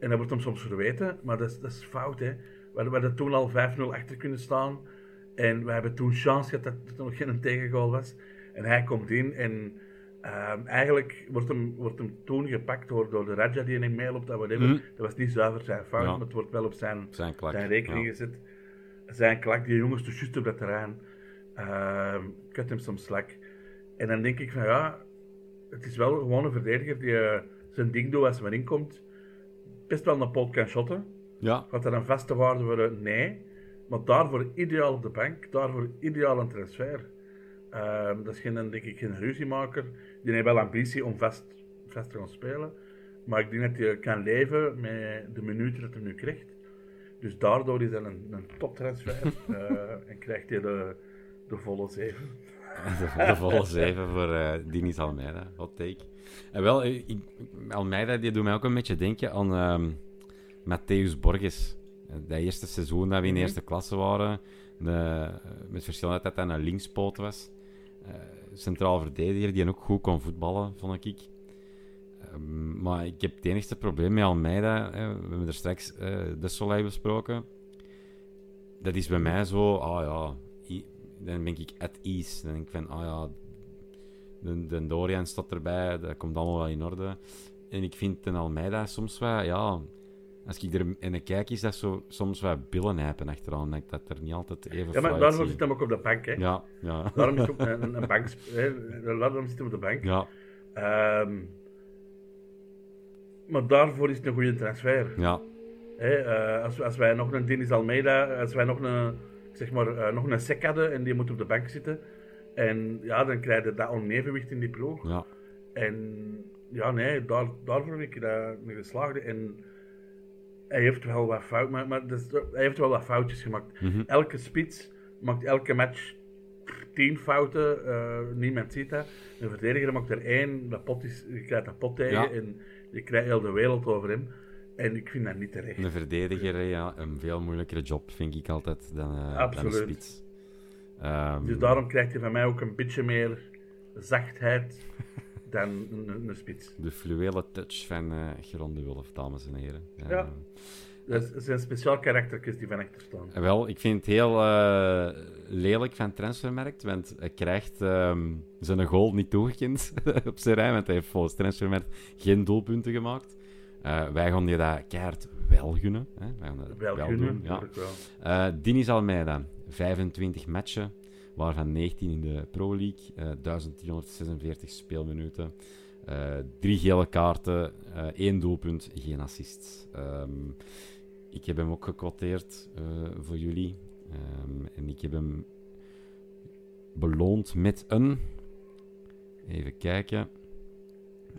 en dat wordt hem soms verweten, maar dat is, dat is fout. Hè. We, we hadden toen al 5-0 achter kunnen staan. En we hebben toen chance gehad dat het nog geen tegengoal was. En hij komt in en ehm, eigenlijk wordt hem, wordt hem toen gepakt door, door de Raja die hem meeloopt. Dat, whatever. Mhm. dat was niet zuiver zijn fout, Ja. maar het wordt wel op zijn, Zijn klak. zijn rekening Ja. gezet. Zijn klak, die jongens dus juist op dat terrein. Ehm cut hem soms slak. En dan denk ik van ja, het is wel gewoon een verdediger die eh, zijn ding doet als hij erin komt. Best wel een pot kan shotten. Ja, Gaat dat een vaste waarde worden? Nee. Maar daarvoor ideaal op de bank, daarvoor ideaal een transfer. Ehm, dat is geen, denk ik, geen ruziemaker. Die heeft wel ambitie om vast, vast te gaan spelen. Maar ik denk dat hij kan leven met de minuten dat hij nu krijgt. Dus daardoor is dat een, een toptransfer. [laughs] Eh, en krijgt hij de, de volle zeven. [laughs] de, de volle zeven voor eh Diniz Almeida. Hot take. En wel, eh, ik, Almeida die doet mij ook een beetje denken aan ehm Matthäus Borges. Eh, Dat eerste seizoen dat we in Mhm. eerste klasse waren, de, met verschil dat hij een linkspoot was. Eh, centraal verdediger die ook goed kon voetballen, vond ik. Ehm, maar ik heb het enigste probleem met Almeida, hè, we hebben er straks eh de Soleil besproken. Dat is bij mij zo, ah ja, dan ben ik at ease. Dan denk ik van, ah ja, de, de Dorian staat erbij, dat komt allemaal wel in orde. En ik vind een Almeida soms wel, ja, als ik er in kijk, is dat zo, soms wat billenhijpen achteraan. Dat ik dat er niet altijd even Ja, maar zie. zit hij ook op de bank. Hè. Ja, ja. Daarom is ook een, een bank. Hè. Daarom zit hij op de bank. ja, Ehm, maar daarvoor is het een goede transfer. ja, Hè, eh, als, als wij nog een Denis Almeida, als wij nog een, zeg maar, eh, nog een sec hadden en die moet op de bank zitten. En ja, dan krijg je dat onevenwicht in die ploeg. ja. En ja, nee, daar, daarvoor heb ik dat mee geslaagd. En hij heeft wel wat fout, maar, maar hij heeft wel wat foutjes gemaakt. Mhm. Elke spits maakt elke match tien fouten. niemand ziet dat. Een verdediger maakt er één, dat pot is, je krijgt dat pot tegen Ja. en je krijgt heel de wereld over hem. En ik vind dat niet terecht. Een verdediger, ja, een veel moeilijkere job, vind ik altijd, dan, eh, dan een spits. Ehm, Dus daarom krijgt hij van mij ook een beetje meer zachtheid [laughs] dan een, een, een spits. De fluwele touch van Geron de Wulf, dames en heren. Eh, Ja. Dat is- dat zijn speciaal karaktertjes die van achter staan. Eh, Wel, ik vind het heel eh, lelijk van Transfermarkt, want hij krijgt ehm, zijn goal niet toegekend [laughs] op zijn rij, want hij heeft volgens Transfermarkt geen doelpunten gemaakt. Eh, wij gaan die dat keihard wel gunnen. Hè? Wij gaan dat Wel wel, gunnen, doen. Ja. wel. Eh Dinis Almeida, 25 matchen, waarvan 19 in de Pro League, eh 1346 speelminuten, eh, drie gele kaarten, één doelpunt, geen assist. Ehm, ik heb hem ook gekwoteerd voor jullie. Ehm, en ik heb hem beloond met een. Even kijken.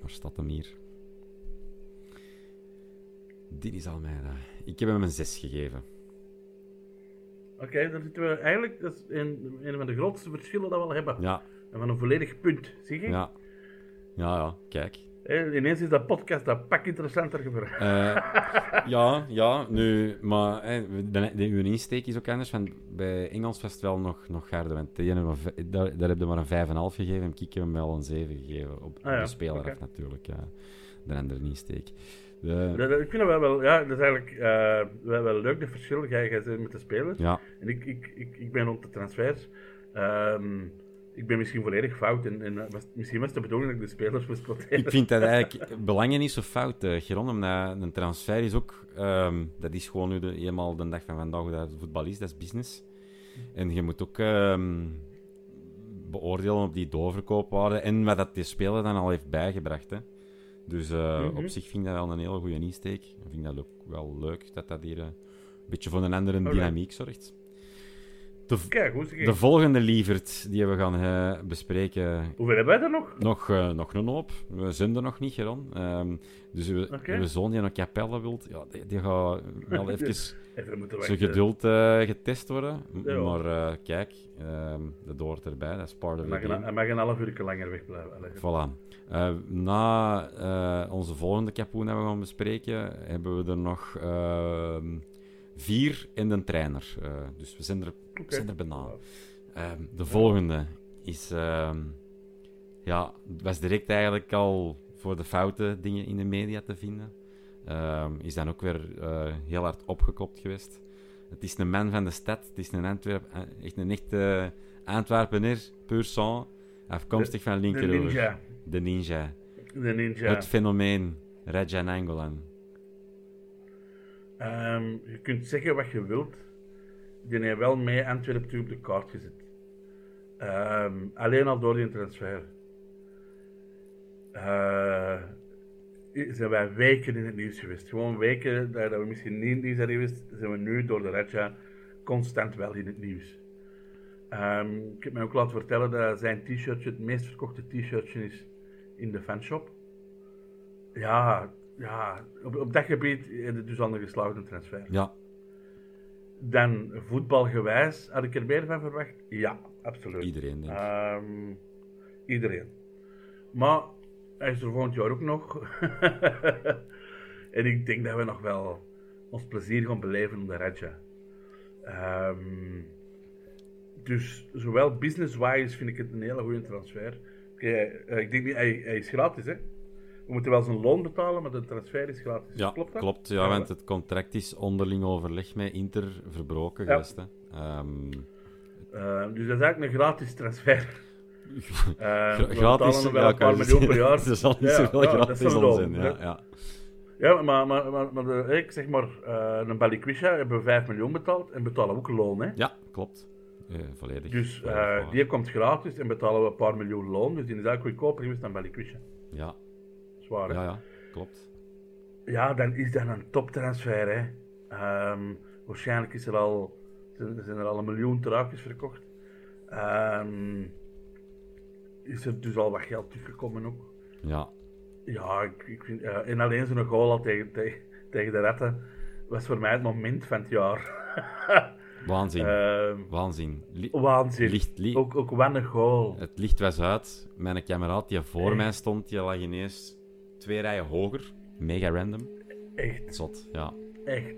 Waar staat hem hier? Dinis Almeida. Ik heb hem een 6 gegeven. Oké, dan zitten we eigenlijk, dat is een, een van de grootste verschillen dat we al hebben. Ja, En van een volledig punt, zie je? ja. Ja, ja, kijk. Ineens is dat podcast dat pak interessanter geworden. Eh, [laughs] ja, ja, nu, maar de, de, uw insteek is ook anders. Want bij Engels was het wel nog, nog harder. Want daar, daar heb je maar een 5,5 gegeven. En ik heb hem wel een 7 gegeven. Op, Ah ja, de speler oké. af natuurlijk. Ja. De andere insteek. De, Dat- dat- ik vind dat wel, wel, ja, dat is eigenlijk eh, wel, wel leuk, de verschil. Jij, jij met de spelers. ja, En ik, ik, ik, ik ben rond de transfers. Ehm, ik ben misschien volledig fout. En, en eh, was, misschien was het de bedoeling dat ik de spelers moest quoteren. ik vind dat [laughs] eigenlijk belangen niet zo fout, uh, Geron. Omdat een transfer is ook... ehm, dat is gewoon nu de, eenmaal de dag van vandaag hoe dat voetbal is. Dat is business. En je moet ook ehm, beoordelen op die doorverkoopwaarde en wat dat die speler dan al heeft bijgebracht. Hè. Dus eh, Mhm. op zich vind ik dat wel een hele goede insteek. Ik vind dat ook wel leuk dat dat hier eh, een beetje voor een andere dynamiek zorgt. De, Kijk, de volgende lieverd die we gaan eh, bespreken Hoeveel hebben wij er nog? nog, nog een hoop. We zijn er nog niet, Geron. Ehm, dus uw, Oké. uw zoon die naar Capelle wilt, ja, die, die gaat wel [laughs] even Even moeten zijn geduld getest worden. Ja. Maar kijk, ehm dat hoort erbij. Dat is part of the game. hij mag een half uur langer wegblijven. Voilà. Eh, na eh, onze volgende kapoen dat we gaan bespreken, hebben we er nog ehm, vier in de trainer. Eh, dus we zijn er, we zijn er bijna. Ehm, de volgende is... ehm, ja, was direct eigenlijk al voor de foute dingen in de media te vinden. Is dan ook weer heel hard opgekopt geweest. Het is een man van de stad. Het is een Antwerp, echt een echte Antwerpener, pur sang. Afkomstig van De Linkeroever. De ninja. De ninja. Het fenomeen Raja Nangolan. Ehm, je kunt zeggen wat je wilt. Die heeft wel mee Antwerpen toe op de kaart gezet. Ehm, alleen al door die transfer. Eh, zijn wij weken in het nieuws geweest. Gewoon weken dat dat we misschien niet in het nieuws zijn geweest, zijn we nu door de Raja constant wel in het nieuws. Ehm, ik heb mij ook laten vertellen dat zijn t-shirtje het meest verkochte t-shirtje is in de fanshop. Ja, ja op, op dat gebied is het dus al een geslaagde transfer. Ja, Dan voetbalgewijs, had ik er meer van verwacht? Ja, absoluut. iedereen denk ik. Ehm, iedereen. Maar hij is er volgend jaar ook nog. [laughs] en ik denk dat we nog wel ons plezier gaan beleven om de Raja. Ehm, dus zowel business-wise vind ik het een hele goede transfer. Eh, ik denk niet, hij, hij is gratis hè. We moeten wel zijn loon betalen, maar de transfer is gratis. Ja, klopt dat? klopt. Ja, want het contract is onderling overleg met Inter verbroken Ja. geweest. Hè. Ehm, Ehm, dus dat is eigenlijk een gratis transfer. [laughs] we gratis, betalen wel ja, een paar je miljoen per [laughs] jaar. Er zal niet Ja, zoveel ja, dat gratis wel zijn. Ja, ja. Ja, maar, maar, maar, maar de, ik zeg maar, eh, een Balikwisha hebben we 5 miljoen betaald en betalen we ook loon. Hè? ja, klopt. Eh, volledig. Dus volledig eh, die komt gratis en betalen we een paar miljoen loon. Dus die is eigenlijk goedkoper geweest dan Balikwisha. Ja, Zwaar, hè? ja, ja, klopt. Ja, dan is dat een toptransfer. Hè. Ehm, waarschijnlijk is er al, zijn er al een miljoen truikjes verkocht. Ehm, is er dus al wat geld teruggekomen ook. Ja, Ja, ik, ik vind, eh, en alleen zo'n goal al tegen, tegen, tegen de retten was voor mij het moment van het jaar. [laughs] waanzin. Ehm, waanzin. Li- waanzin. licht, li- Ook, ook een goal. Het licht was uit. Mijn kameraad die voor mij stond, die lag ineens twee rijen hoger. Mega random. Echt, Zot, ja. echt.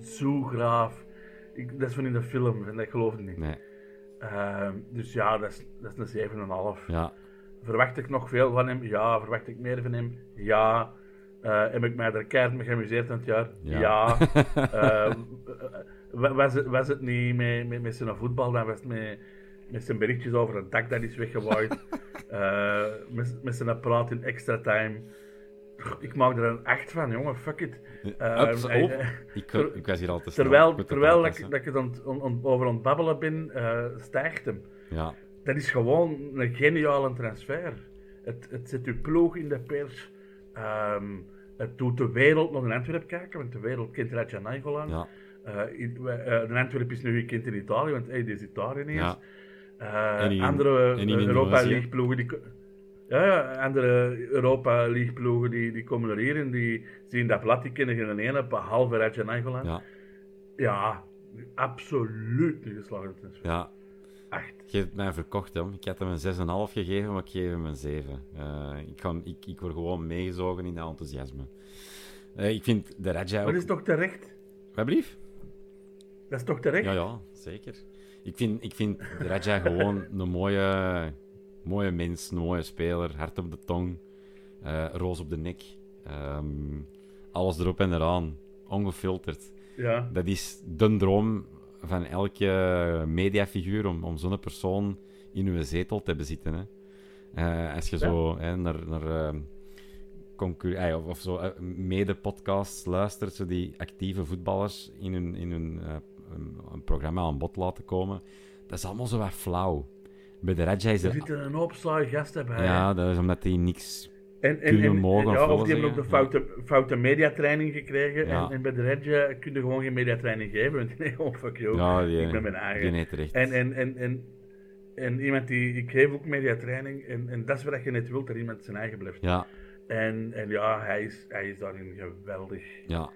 Zo graaf. Ik, dat is van in de film, en dat geloof ik niet. Nee, Ehm, dus ja, dat is, dat is een 7,5. ja. Verwacht ik nog veel van hem? Ja. Verwacht ik meer van hem? Ja. Eh, heb ik mij er keihard mee geamuseerd aan het jaar? Ja. Ja. Wa- was, het, was het niet met, met, met zijn voetbal, dan was het met, met zijn berichtjes over het dak dat is weggewaaid. [laughs] Eh, met, met zijn praat in extra time. Ik maak er een echt van, jongen, fuck it. Eh, Ups, eh, Ik, ik was hier al te terwijl terwijl dat, ik- dat ik het on- on- over aan het babbelen ben, stijgt hem. Ja, Dat is gewoon een geniale transfer. Het, het zet uw ploeg in de pers. Ehm, het doet de wereld nog in Antwerpen kijken, want de wereld kent Raja Nainggolan. ja, in- de Antwerpen is nu gekend in Italië, want hey, die is Italië niet eens. ja. Eh, En in- andere en in Europa. League ploegen die... Ja, andere Europa League ploegen die, die komen er hier en die zien dat plat, die kennen geen ene, behalve Raja Nainggolan. Ja. ja, absoluut niet geslaagd transfer. ja. Je hebt mij verkocht, hè. Ik had hem een 6,5 gegeven, maar ik geef hem een 7. Eh, ik, ga, ik, ik word gewoon meegezogen in dat enthousiasme. Eh, ik vind de Raja Maar ook... dat is toch terecht? Wat blief? Dat is toch terecht? Ja, ja, zeker. Ik vind, ik vind de Raja [laughs] gewoon een mooie, mooie mens, een mooie speler. Hart op de tong, eh, roos op de nek. Ehm, alles erop en eraan. Ongefilterd. Ja. Dat is de droom van elke mediafiguur om, om zo'n persoon in uw zetel te hebben zitten. Hè. Eh, als je zo hè, naar, naar concur- eh, of, of zo eh, mede-podcasts luistert, zo die actieve voetballers in hun, in hun eh, een, een programma aan bod laten komen, dat is allemaal zo wat flauw. Bij de Raja is Er er... zitten een hoop saaie gasten bij. Ja, dat is omdat die niks... En, en, en- mogen ja, of die hebben ook de foute, foute mediatraining gekregen. Ja. En, en bij de Redje kun je gewoon geen mediatraining geven. Want [laughs] nee, oh fuck. Ja, die, ik ben mijn eigen. En, en, en, en, en iemand die... Ik geef ook mediatraining. En, en dat is wat je net wilt, dat iemand zijn eigen blijft. Ja, En, en ja, hij is, hij is daarin geweldig. ja.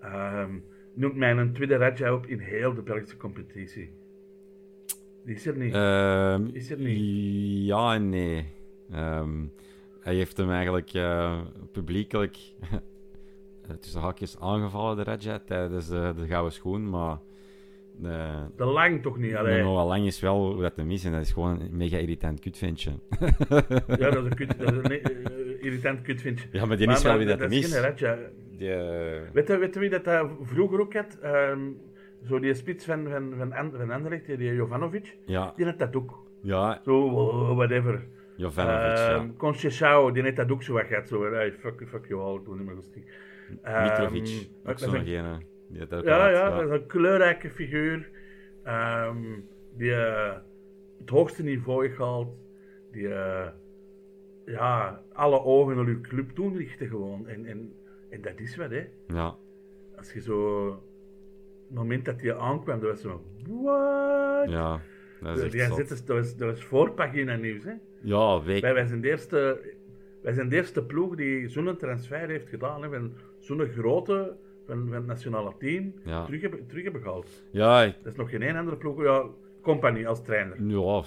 Ehm, noemt mij een tweede Radja op in heel de Belgische competitie. Die is er niet. Ehm, Is er niet? Ja en nee. Ehm, hij heeft hem eigenlijk eh, publiekelijk eh, tussen haakjes aangevallen, de Raja, tijdens de, de gouden schoen. Maar de, de lang toch niet, alleen. Noah Lang is wel hoe dat hem is en dat is gewoon een mega irritant kutventje. [laughs] Ja, dat is een, kut, dat is een [laughs] eh, irritant kutvindje. Ja, maar die is wel wie dat Radja. Die, eh, Weet je, weet je wie dat eh, vroeger ook had? Ehm, zo die spits van, van, van, An- van Anderlecht, die Jovanovic, ja, die had dat ook. ja, Zo, whatever. Jovanovic, ja. Ehm die had dat ook zo wat gehad. Zo, hey, fuck, fuck you all, doe niet meer rustig. Mitrovic, Ehm, ook dat is zo'n gene. Dat ook Ja, ja, dat is een kleurrijke figuur. ehm, die eh, het hoogste niveau gehaald. Die eh, ja, alle ogen naar uw club doen richten gewoon. En, en, en dat is wat, hè. Ja, Als je zo... Het moment dat hij aankwam, dat was zo... What? ja, dat is echt zot. dit is, dat, was, dat was voorpagina nieuws, hè. Ja, week, Wij, wij, zijn de eerste, wij zijn de eerste ploeg die zo'n transfer heeft gedaan. Hè, van zo'n grote van, van het nationale team Ja. terug, hebben, terug hebben gehaald. ja, ik- Dat is nog geen één andere ploeg. Ja, compagnie als trainer. Ja,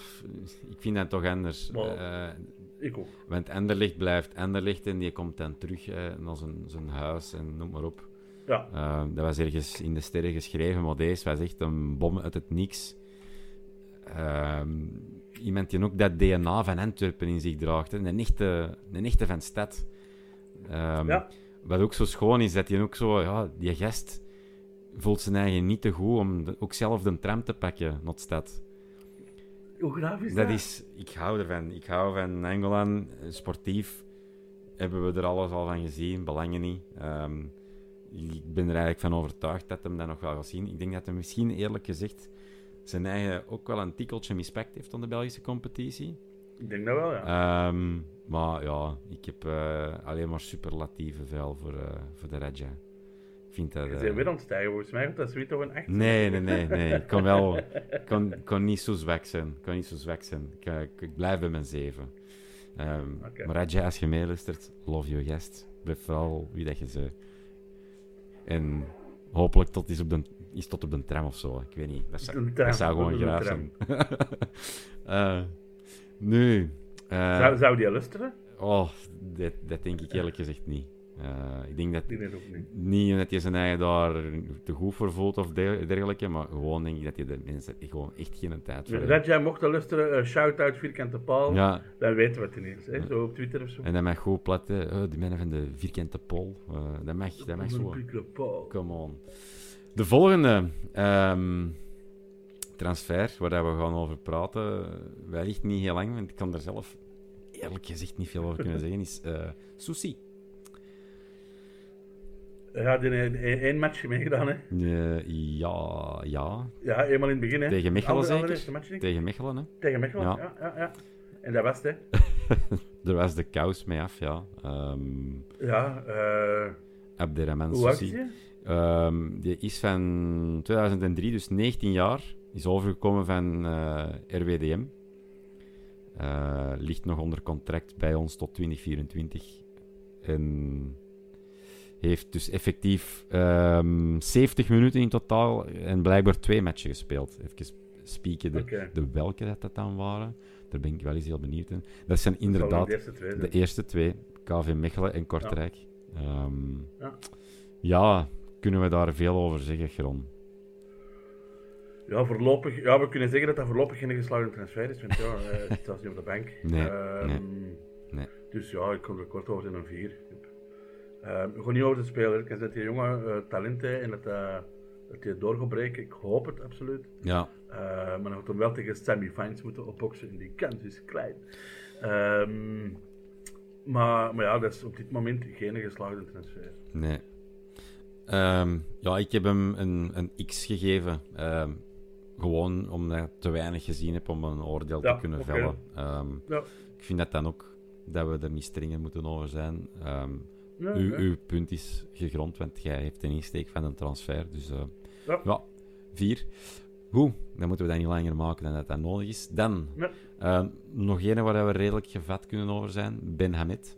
ik vind dat toch anders. Maar- Eh, Ik ook. want Enderlicht blijft Enderlicht en die komt dan terug eh, naar zijn, zijn huis en noem maar op. Ja, Eh, dat was ergens in de sterren geschreven, maar deze was echt een bom uit het niks. Ehm, iemand die ook dat DNA van Antwerpen in zich draagt. hè. Een, echte, een echte van stad. Ehm, Ja. Wat ook zo schoon is, dat hij ook zo... Ja, die gast voelt zijn eigen niet te goed om de- ook zelf de tram te pakken naar de stad. hoe graaf is dat? Dat is, ik hou ervan. Ik hou van Angolan. Sportief hebben we er alles al van gezien, belangen niet. Ehm, ik ben er eigenlijk van overtuigd dat hem dat nog wel gaat zien. Ik denk dat hij misschien eerlijk gezegd zijn eigen ook wel een tikkeltje mispakt heeft aan de Belgische competitie. Ik denk dat wel, ja. Ehm, maar ja, ik heb eh, alleen maar superlatieve vuil voor, eh, voor de Raja. Ik vind dat... Je eh, bent weer aan het stijgen, volgens mij. Want dat is weer toch een 8. Nee, nee, nee, nee. Ik kon wel... [laughs] Ik kon niet zo zwak zijn. Ik kon niet zo zwak zijn. Ik, ik, ik blijf bij mijn zeven. Oké. Maar Raja, als je meeluistert, love you, gast. Blijf vooral wie dat je ze. En hopelijk tot is, op de, is tot op de tram of zo. Ik weet niet. Dat zou, Een tram, dat zou gewoon graag tram. zijn. [laughs] Eh, nu... eh, Zou, zou die luisteren? Oh, dat, dat denk ik eerlijk gezegd niet. Eh, ik denk dat Ik denk dat ook niet. niet dat je zijn eigen daar te goed voor voelt of der- dergelijke, maar gewoon denk ik dat je de mensen gewoon echt geen tijd voor Dat hebt. jij mocht luisteren, eh, shout-out vierkante paal, Ja, dan weten we het ineens. Hè? Zo op Twitter of zo. en dat mag goed plat, hè. Oh, die mannen van de vierkante pol. Eh, dat mag, dat mag zo. Vierkante paal. Come on. De volgende ehm, transfer, waar we gaan over praten, wellicht niet heel lang, want ik kan er zelf eerlijk gezegd niet veel over kunnen zeggen, is eh Susi. Ja, die heeft één matchje meegedaan. Hè? Eh, ja, ja. Ja, eenmaal in het begin. Hè? Tegen Mechelen zeker? match. Tegen Mechelen, hè. Tegen Mechelen, Ja. ja. Ja, ja, En dat was het, hè. [laughs] Er was de kous mee af, ja. Ehm Ja, eh Abderrahman hoe oud Susi. Ehm, die is van 2003, dus 19 jaar. Is overgekomen van eh, RWDM. Eh, ligt nog onder contract bij ons tot 2024. En heeft dus effectief ehm 70 minuten in totaal en blijkbaar twee matchen gespeeld. Even spieken de, welke dat, dat dan waren. Daar ben ik wel eens heel benieuwd in. Dat zijn inderdaad De eerste twee de zijn. eerste twee, KV Mechelen en Kortrijk. Ja. Ja. ja, kunnen we daar veel over zeggen, Gron? Ja, voorlopig, ja, we kunnen zeggen dat dat voorlopig geen geslaagde transfer is. Want ja, [laughs] eh, het staat niet op de bank. Nee, Ehm, nee, nee. Dus ja, ik kon er kort over zijn een vier. Ehm gewoon niet over de speler. Ik dat die jongen eh, talent heeft en dat, eh, dat hij door gaat breken. Ik hoop het absoluut. Ja, Eh, maar dan gaat hem wel tegen Sammy Fines moeten opboksen en die kans is klein. Ehm, maar, maar ja, dat is op dit moment geen geslaagde transfer. nee. Ehm, ja, ik heb hem een, een X gegeven. Ehm, gewoon omdat ik te weinig gezien heb om een oordeel Ja, te kunnen vellen. Ehm, Ja, ik vind dat dan ook dat we er niet strenger moeten over zijn. Ja, uw, punt is gegrond, want jij heeft een insteek van een transfer. Dus eh, Ja. vier. Goed, dan moeten we dat niet langer maken dan dat dat nodig is. Dan, nog een waar we redelijk gevat kunnen over zijn. Ben Hamid.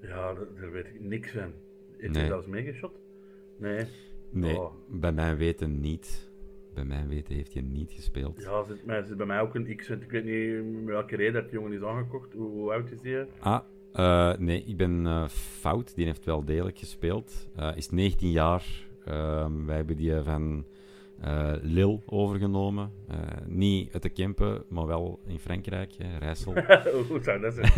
Ja, daar weet ik niks van. Heeft Nee. hij zelfs meegeschot? Nee. Nee, Oh. bij mijn weten niet. Bij mijn weten heeft hij niet gespeeld. Ja, zit, maar zit bij mij ook een X, ik weet niet met welke reden dat die jongen is aangekocht. Hoe, hoe oud is die? Ah, eh, nee, ik ben eh, fout. Die heeft wel degelijk gespeeld. Eh, is 19 jaar. Ehm, wij hebben die van eh Lille overgenomen. Eh, niet uit de Kempen, maar wel in Frankrijk, hè, Rijssel. [laughs] hoe zou dat zijn?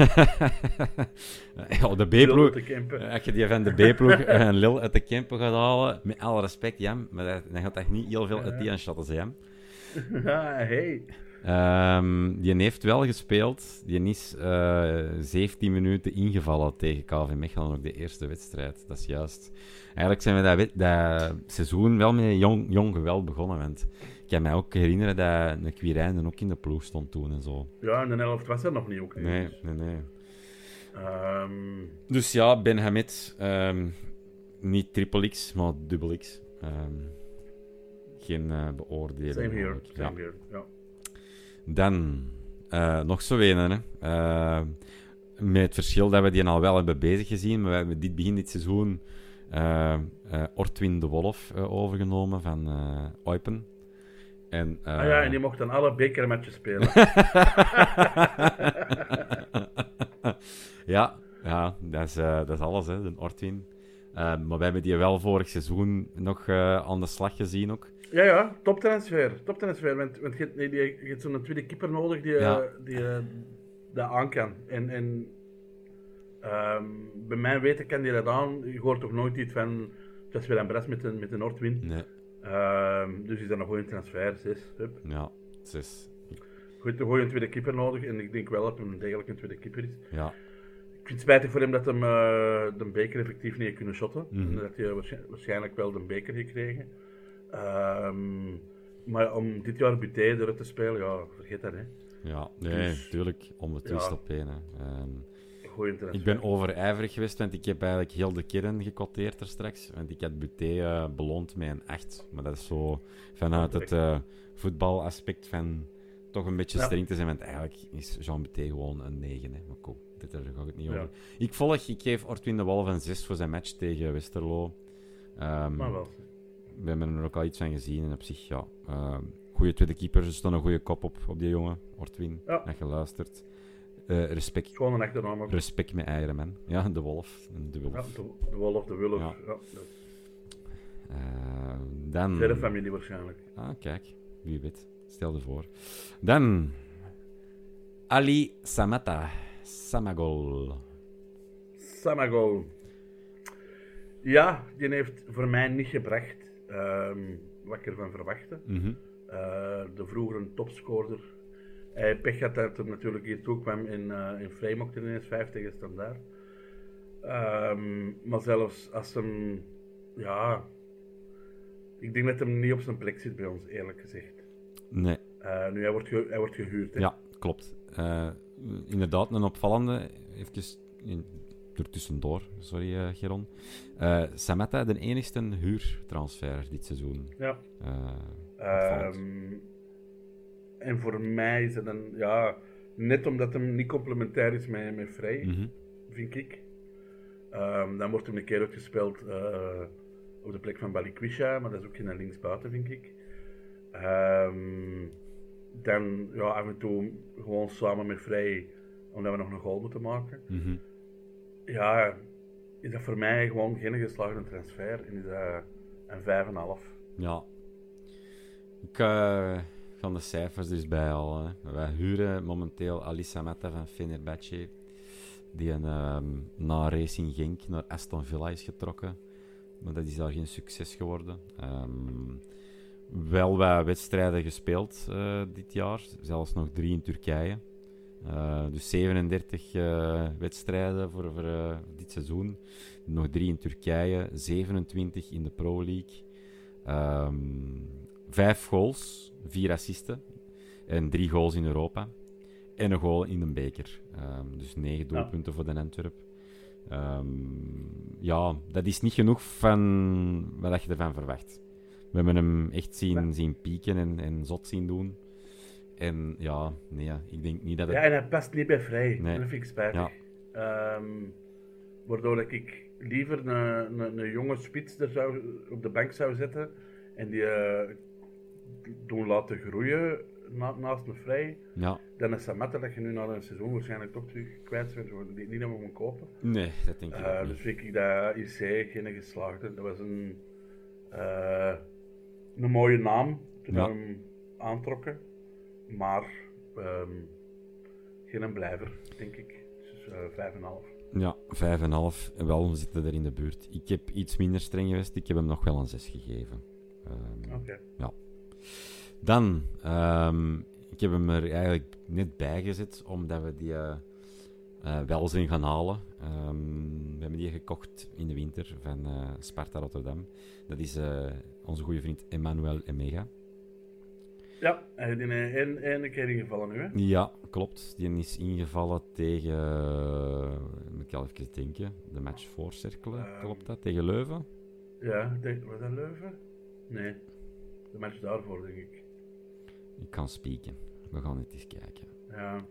[laughs] ja, de B-ploeg. campen. Als je die van de B-ploeg [laughs] en Lille uit de Kempen gaat halen, met alle respect, Jam, maar dat, dan gaat dat niet heel veel uit die aanschatten zijn. ah, hey. Ehm, die heeft wel gespeeld. Die is eh 17 minuten ingevallen tegen KV Mechelen, ook de eerste wedstrijd. Dat is juist. Eigenlijk zijn we dat, dat seizoen wel met jong, jong geweld begonnen. Want ik kan mij ook herinneren dat een Quirijn ook in de ploeg stond toen en zo. Ja, in de helft was er nog niet ook. Nee, Dus, nee, nee. ehm, Dus ja, Ben Hamid. ehm, niet triple X, maar dubbel X. Geen eh beoordeling. same here, same Ja. here. Ja. Dan, eh, nog zo een, hè. Eh, met het verschil dat we die al wel hebben bezig gezien, maar we hebben dit begin dit seizoen eh, Ortwin de Wolf overgenomen van Eupen. En, ah ja, en die mocht dan alle bekermatches spelen. [laughs] ja, ja dat, is, dat is alles, hè, de Ortwin. Eh, maar we hebben die wel vorig seizoen nog eh, aan de slag gezien ook. ja, ja, toptransfer. Toptransfer, want, want je, je hebt zo'n tweede keeper nodig die, Ja. eh, die eh, dat aan kan. En, en ehm, bij mij weten kan die dat aan. Je hoort toch nooit iets van, dat is weer een bres met een, met een Noordwin. Nee, Ehm, dus is dat een goede transfer, zes. Hup. ja, zes. Goed, een goede tweede keeper nodig. En ik denk wel dat hij degelijk een tweede keeper is. Ja, vind het spijtig voor hem dat hem eh, de beker effectief niet heeft kunnen shotten. En dat hij waarsch- waarschijnlijk wel de beker gekregen. Ehm, maar om dit jaar Buté eruit te spelen, ja, vergeet dat hè. ja nee, Dus- tuurlijk, om de twist Ja. op één. Hè. Ehm, Goeie transfer. Ik ben overijverig geweest, want ik heb eigenlijk heel de kern gecoteerd er straks. Want ik had Buté eh, beloond met een 8. Maar dat is zo vanuit het eh, voetbalaspect van toch een beetje Ja. streng te zijn. Want eigenlijk is Jean Buté gewoon een 9. Hè. Maar cool, dit, daar ga ik het niet Ja. over. Ik volg, ik geef Ortwin de Wolf een 6 voor zijn match tegen Westerlo. Ehm, Maar wel. we hebben er ook al iets van gezien. En op zich, ja, goede tweede keeper. Er stond een goede kop op, op die jongen, Ortwin. Ja. Dat geluisterd. Eh, respect, Gewoon een echte naam ook. respect met Iron Man. Ja, de wolf. De wolf. Ja, de, de wolf, de wulf. Ja. Ja. dat is Eh, dan... verre familie waarschijnlijk. Ah, kijk. Wie weet. Stel je voor. Dan... Ali Samata. Samagol. Samagol. Ja, die heeft voor mij niet gebracht ehm, wat ik ervan verwachtte. Mhm. Eh, de vroegere topscorer. Hij pech had dat hij natuurlijk hier toe kwam in, eh in Frame ook ineens 5 tegen standaard. Ehm, maar zelfs als hem, ja, ik denk dat hem niet op zijn plek zit bij ons, eerlijk gezegd. Nee. Eh, nu, hij wordt, hij wordt gehuurd. Hè? Ja, klopt. Eh, inderdaad, een opvallende. Even in, ertussendoor, sorry eh, Geron. Eh Samata, de enigste huurtransfer dit seizoen. Ja. Opvallend. Ehm, en voor mij is het een, ja, net omdat hem niet complementair is met, met Vrij, Mhm. vind ik. Ehm, dan wordt hem een keer ook gespeeld op de plek van Balikwisha, maar dat is ook geen linksbuiten, vind ik. Ehm, dan ja, af en toe gewoon samen met Vrij, omdat we nog een goal moeten maken. Mhm. Ja, is dat voor mij gewoon geen geslaagde transfer en is dat een 5,5. Ja. Ik eh, ga de cijfers dus bijhalen. hè. Wij huren momenteel Ali Samata van Fenerbahce, die een, ehm, na Racing Genk naar Aston Villa is getrokken. Maar dat is daar geen succes geworden. Ehm, wel wat wedstrijden gespeeld eh, dit jaar, zelfs nog drie in Turkije. Eh, dus 37 eh, wedstrijden voor, voor dit seizoen. Nog drie in Turkije, 27 in de Pro League. Ehm, vijf goals, vier assisten en drie goals in Europa. En een goal in een beker. Ehm, dus negen Ja. doelpunten voor de Antwerp. Ehm, ja, dat is niet genoeg van wat je ervan verwacht. We hebben hem echt zien, zien pieken en, en zot zien doen. En ja, nee, ik denk niet dat het... Ja, en hij past niet bij Vrij. Nee. Dat vind ik spijtig. Ehm, waardoor dat ik liever een, een, een jonge spits er zou, op de bank zou zetten en die eh, doen laten groeien na- naast een Vrij, Ja, dan een Samatta dat je nu na een seizoen waarschijnlijk toch terug kwijt bent, want die niet dat we hem kopen. nee, dat denk ik ook dus vind ik dat IC geen geslaagde. Dat was een, eh, een mooie naam toen Ja. we hem aantrokken, maar ehm, geen een blijver, denk ik. Dus eh, 5,5. Ja, 5,5. En Wel, we zitten er in de buurt. Ik heb iets minder streng geweest. Ik heb hem nog wel een 6 gegeven. Ehm, Oké. Dan, ehm, ik heb hem er eigenlijk net bij gezet, omdat we die eh, wel zijn gaan halen. We hebben die gekocht in de winter van Sparta Rotterdam. Dat is eh, onze goede vriend Emmanuel Emega. Ja, hij is in één, één keer ingevallen nu, hè? Ja, klopt. Die is ingevallen tegen, eh, moet ik al even denken, de match voor Cerkelen, Ehm. klopt dat? Tegen Leuven? Ja, denk, was dat Leuven? Nee, de match daarvoor, denk ik. Ik kan spieken. We gaan het eens kijken. Ja,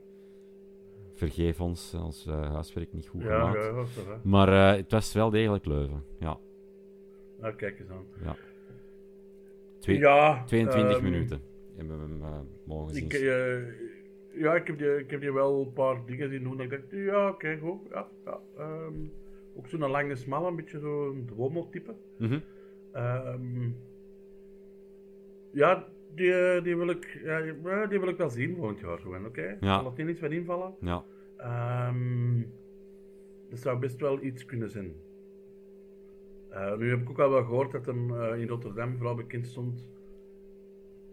Vergeef ons als uh, huiswerk niet goed ja, gemaakt. ja, was hè? Maar eh, het was wel degelijk Leuven. Ja, Nou, kijk eens aan. ja. Twee- ja, 22 ehm, minuten hebben we hem eh, mogen zien. Ik, eh, ja, ik heb, die, ik heb die wel een paar dingen zien doen. Dat ik dacht, ja, oké, goed. Ja, ja. ehm, ook zo'n lange, smalle, een beetje zo'n Duomo-type. Mhm. Ehm, ja, die, eh, die, wil ik, ja, die wil ik wel zien volgend jaar gewoon, oké? Ja. Laat die niet van invallen. Ja, Ehm, dat zou best wel iets kunnen zijn. Eh, nu heb ik ook al wel gehoord dat hem eh, in Rotterdam vooral bekend stond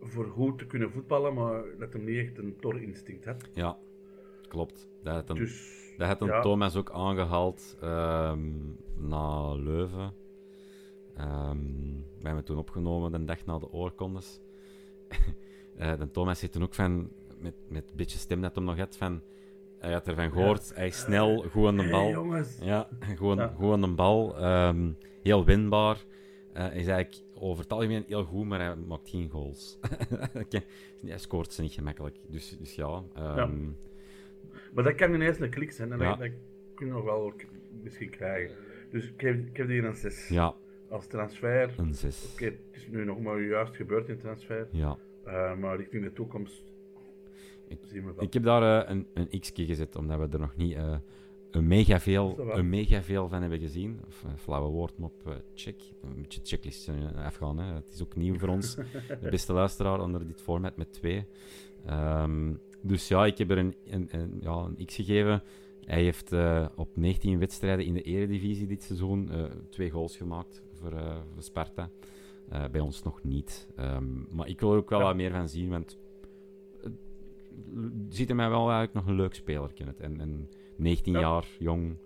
voor goed te kunnen voetballen, maar dat hem niet echt een tor-instinct had. ja, klopt. Dat had een, Dus dat had ja. Thomas ook aangehaald ehm, na Leuven. Ehm, we hebben toen opgenomen de dag na de oorkondes. [laughs] Eh, de Thomas zit toen ook van, met, met een beetje stem dat hem nog had, van, hij had ervan gehoord, hij is snel, goed aan de Hey, bal. jongens. Ja, gewoon, Ja. gewoon aan de bal. ehm, heel winbaar. Hij is eigenlijk over het algemeen heel goed, maar hij maakt geen goals. [laughs] Hij scoort ze niet gemakkelijk. Dus, dus ja. ehm, Maar dat kan ineens een klik zijn en dat, dat kun je nog wel misschien krijgen. Dus ik heb, ik heb hier een 6 ja, als transfer. een 6. Oké, het is nu nog maar juist gebeurd in transfer, Ja. eh, maar richting de toekomst zien we wel. Ik heb daar eh, een, een x gezet, omdat we er nog niet eh, een, mega veel, een mega veel van hebben gezien. Of een flauwe woordmop, eh check. Een beetje checklist eh, afgaan. Hè. Het is ook nieuw voor ons. [laughs] De beste luisteraar onder dit format met twee. Ehm, dus ja, ik heb er een, een, een, ja, een x gegeven. Hij heeft eh, op 19 wedstrijden in de eredivisie dit seizoen eh, twee goals gemaakt voor, eh, voor Sparta. Eh, bij ons nog niet. Ehm, maar ik wil er ook wel Ja. wat meer van zien, want ziet er mij wel eigenlijk nog een leuk speler in het. En, en 19 Ja. jaar, jong,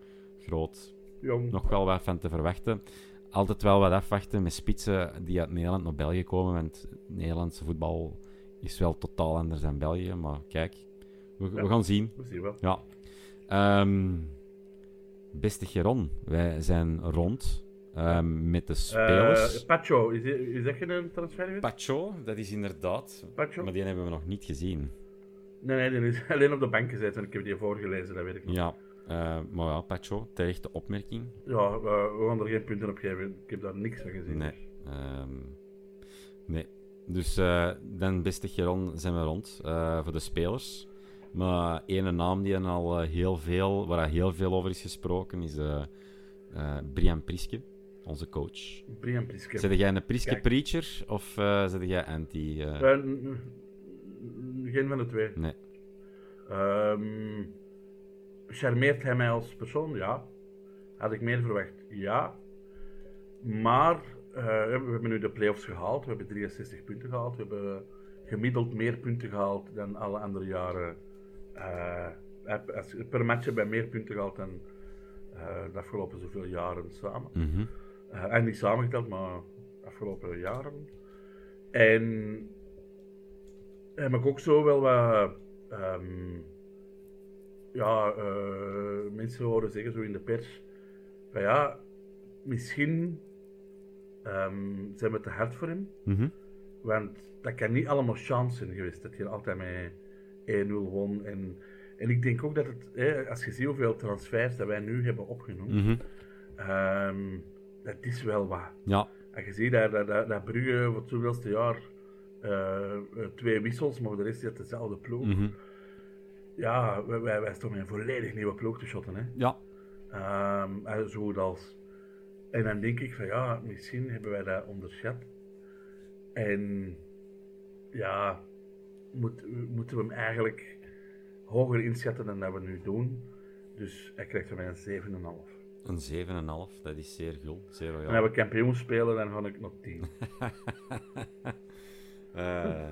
groot, Jong. nog wel wat van te verwachten. Altijd wel wat afwachten met spitsen die uit Nederland naar België komen, want Nederlandse voetbal is wel totaal anders dan België. Maar kijk, we, gaan zien. We zien wel. Ja. Ehm, beste Geron, wij zijn rond ehm, met de spelers. Eh, Pacho, is, is dat geen transfer? Pacho, dat is inderdaad. Pacho? Maar die hebben we nog niet gezien. Nee, nee, die is [laughs] alleen op de bank gezeten en ik heb die voorgelezen, dat weet ik nog. Ja, eh, maar ja, Pacho, terechte opmerking. Ja, we, we gaan er geen punten op geven. Ik heb daar niks van gezien. Nee. Ehm, nee. Dus eh, dan, beste Geron, zijn we rond eh, voor de spelers. Maar ene naam die er al heel veel, waar heel veel over is gesproken, is Brian Priske, onze coach. Brian Priske. Zet jij een Priske Kijk. preacher of zet jij anti? Geen van de twee. Nee. Ehm, charmeert hij mij als persoon? Ja. Had ik meer verwacht? Ja. Maar eh, we hebben nu de play-offs gehaald. We hebben 63 punten gehaald. We hebben gemiddeld meer punten gehaald dan alle andere jaren. Eh, per match hebben we meer punten gehaald dan eh, de afgelopen zoveel jaren samen. Mhm. En niet samengeteld, maar afgelopen jaren. En heb ik ook zo wel wat ehm, ja, eh, mensen horen zeggen zo in de pers van ja, misschien ehm, zijn we te hard voor hem. Mhm. Want dat kan niet allemaal chance zijn geweest, dat je altijd met 1-0 won. En, en ik denk ook dat het, hè, als je ziet hoeveel transfers dat wij nu hebben opgenoemd, Mhm. Ehm, dat is wel wat. Ja, En je ziet dat, dat, dat, dat Brugge voor het zoveelste jaar twee wissels, maar de rest is het dezelfde ploeg. Mhm. Ja, wij, wij, wij staan met een volledig nieuwe ploeg te shotten. Hè. ja. En zo goed als. En dan denk ik van ja, misschien hebben wij dat onderschat. En ja, moet, moeten we hem eigenlijk hoger inschatten dan dat we nu doen. Dus hij krijgt van mij een 7,5. Een 7,5, dat is zeer gul, zeer En als we kampioen spelen, dan ga ik nog 10. [laughs] Eh,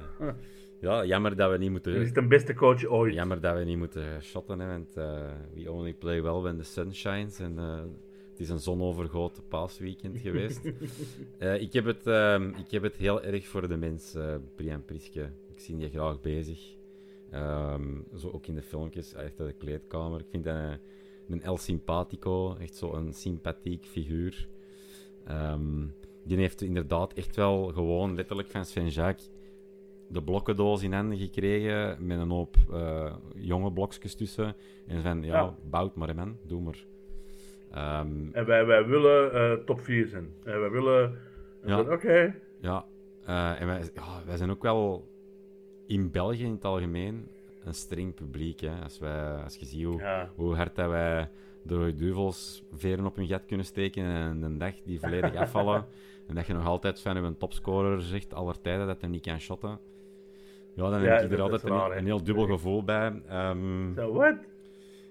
ja, jammer dat we niet moeten... Hij is de beste coach ooit. Jammer dat we niet moeten shotten, hè, want eh, we only play well when the sun shines. En eh, het is een zonovergoten paasweekend geweest. [laughs] Ik, heb het, ehm, ik heb het heel erg voor de mens, eh, Brian Priske. Ik zie die graag bezig. Ehm, zo ook in de filmpjes, echt uit de kleedkamer. Ik vind dat een, een El Simpatico, echt zo'n sympathiek figuur. Ehm, die heeft inderdaad echt wel gewoon letterlijk van Sven Jacques de blokkendoos in handen gekregen met een hoop eh, jonge blokjes tussen. En van, ja, Ja. bouwt maar, man. Doe maar. Ehm, En wij, wij willen eh, top 4 zijn. En wij willen... Ja. Oké. ja, eh, en wij, ja, wij zijn ook wel in België in het algemeen een streng publiek. Hè. Als, wij, als je ziet hoe, Ja. hoe hard dat wij de Rode Duvels veren op hun gat kunnen steken en een dag die volledig [laughs] afvallen. en dat je nog altijd van een topscorer zegt aller tijden dat hij niet kan shotten. Ja, dan heb ik er altijd een, heel dubbel gevoel bij. Ehm, Zo, wat?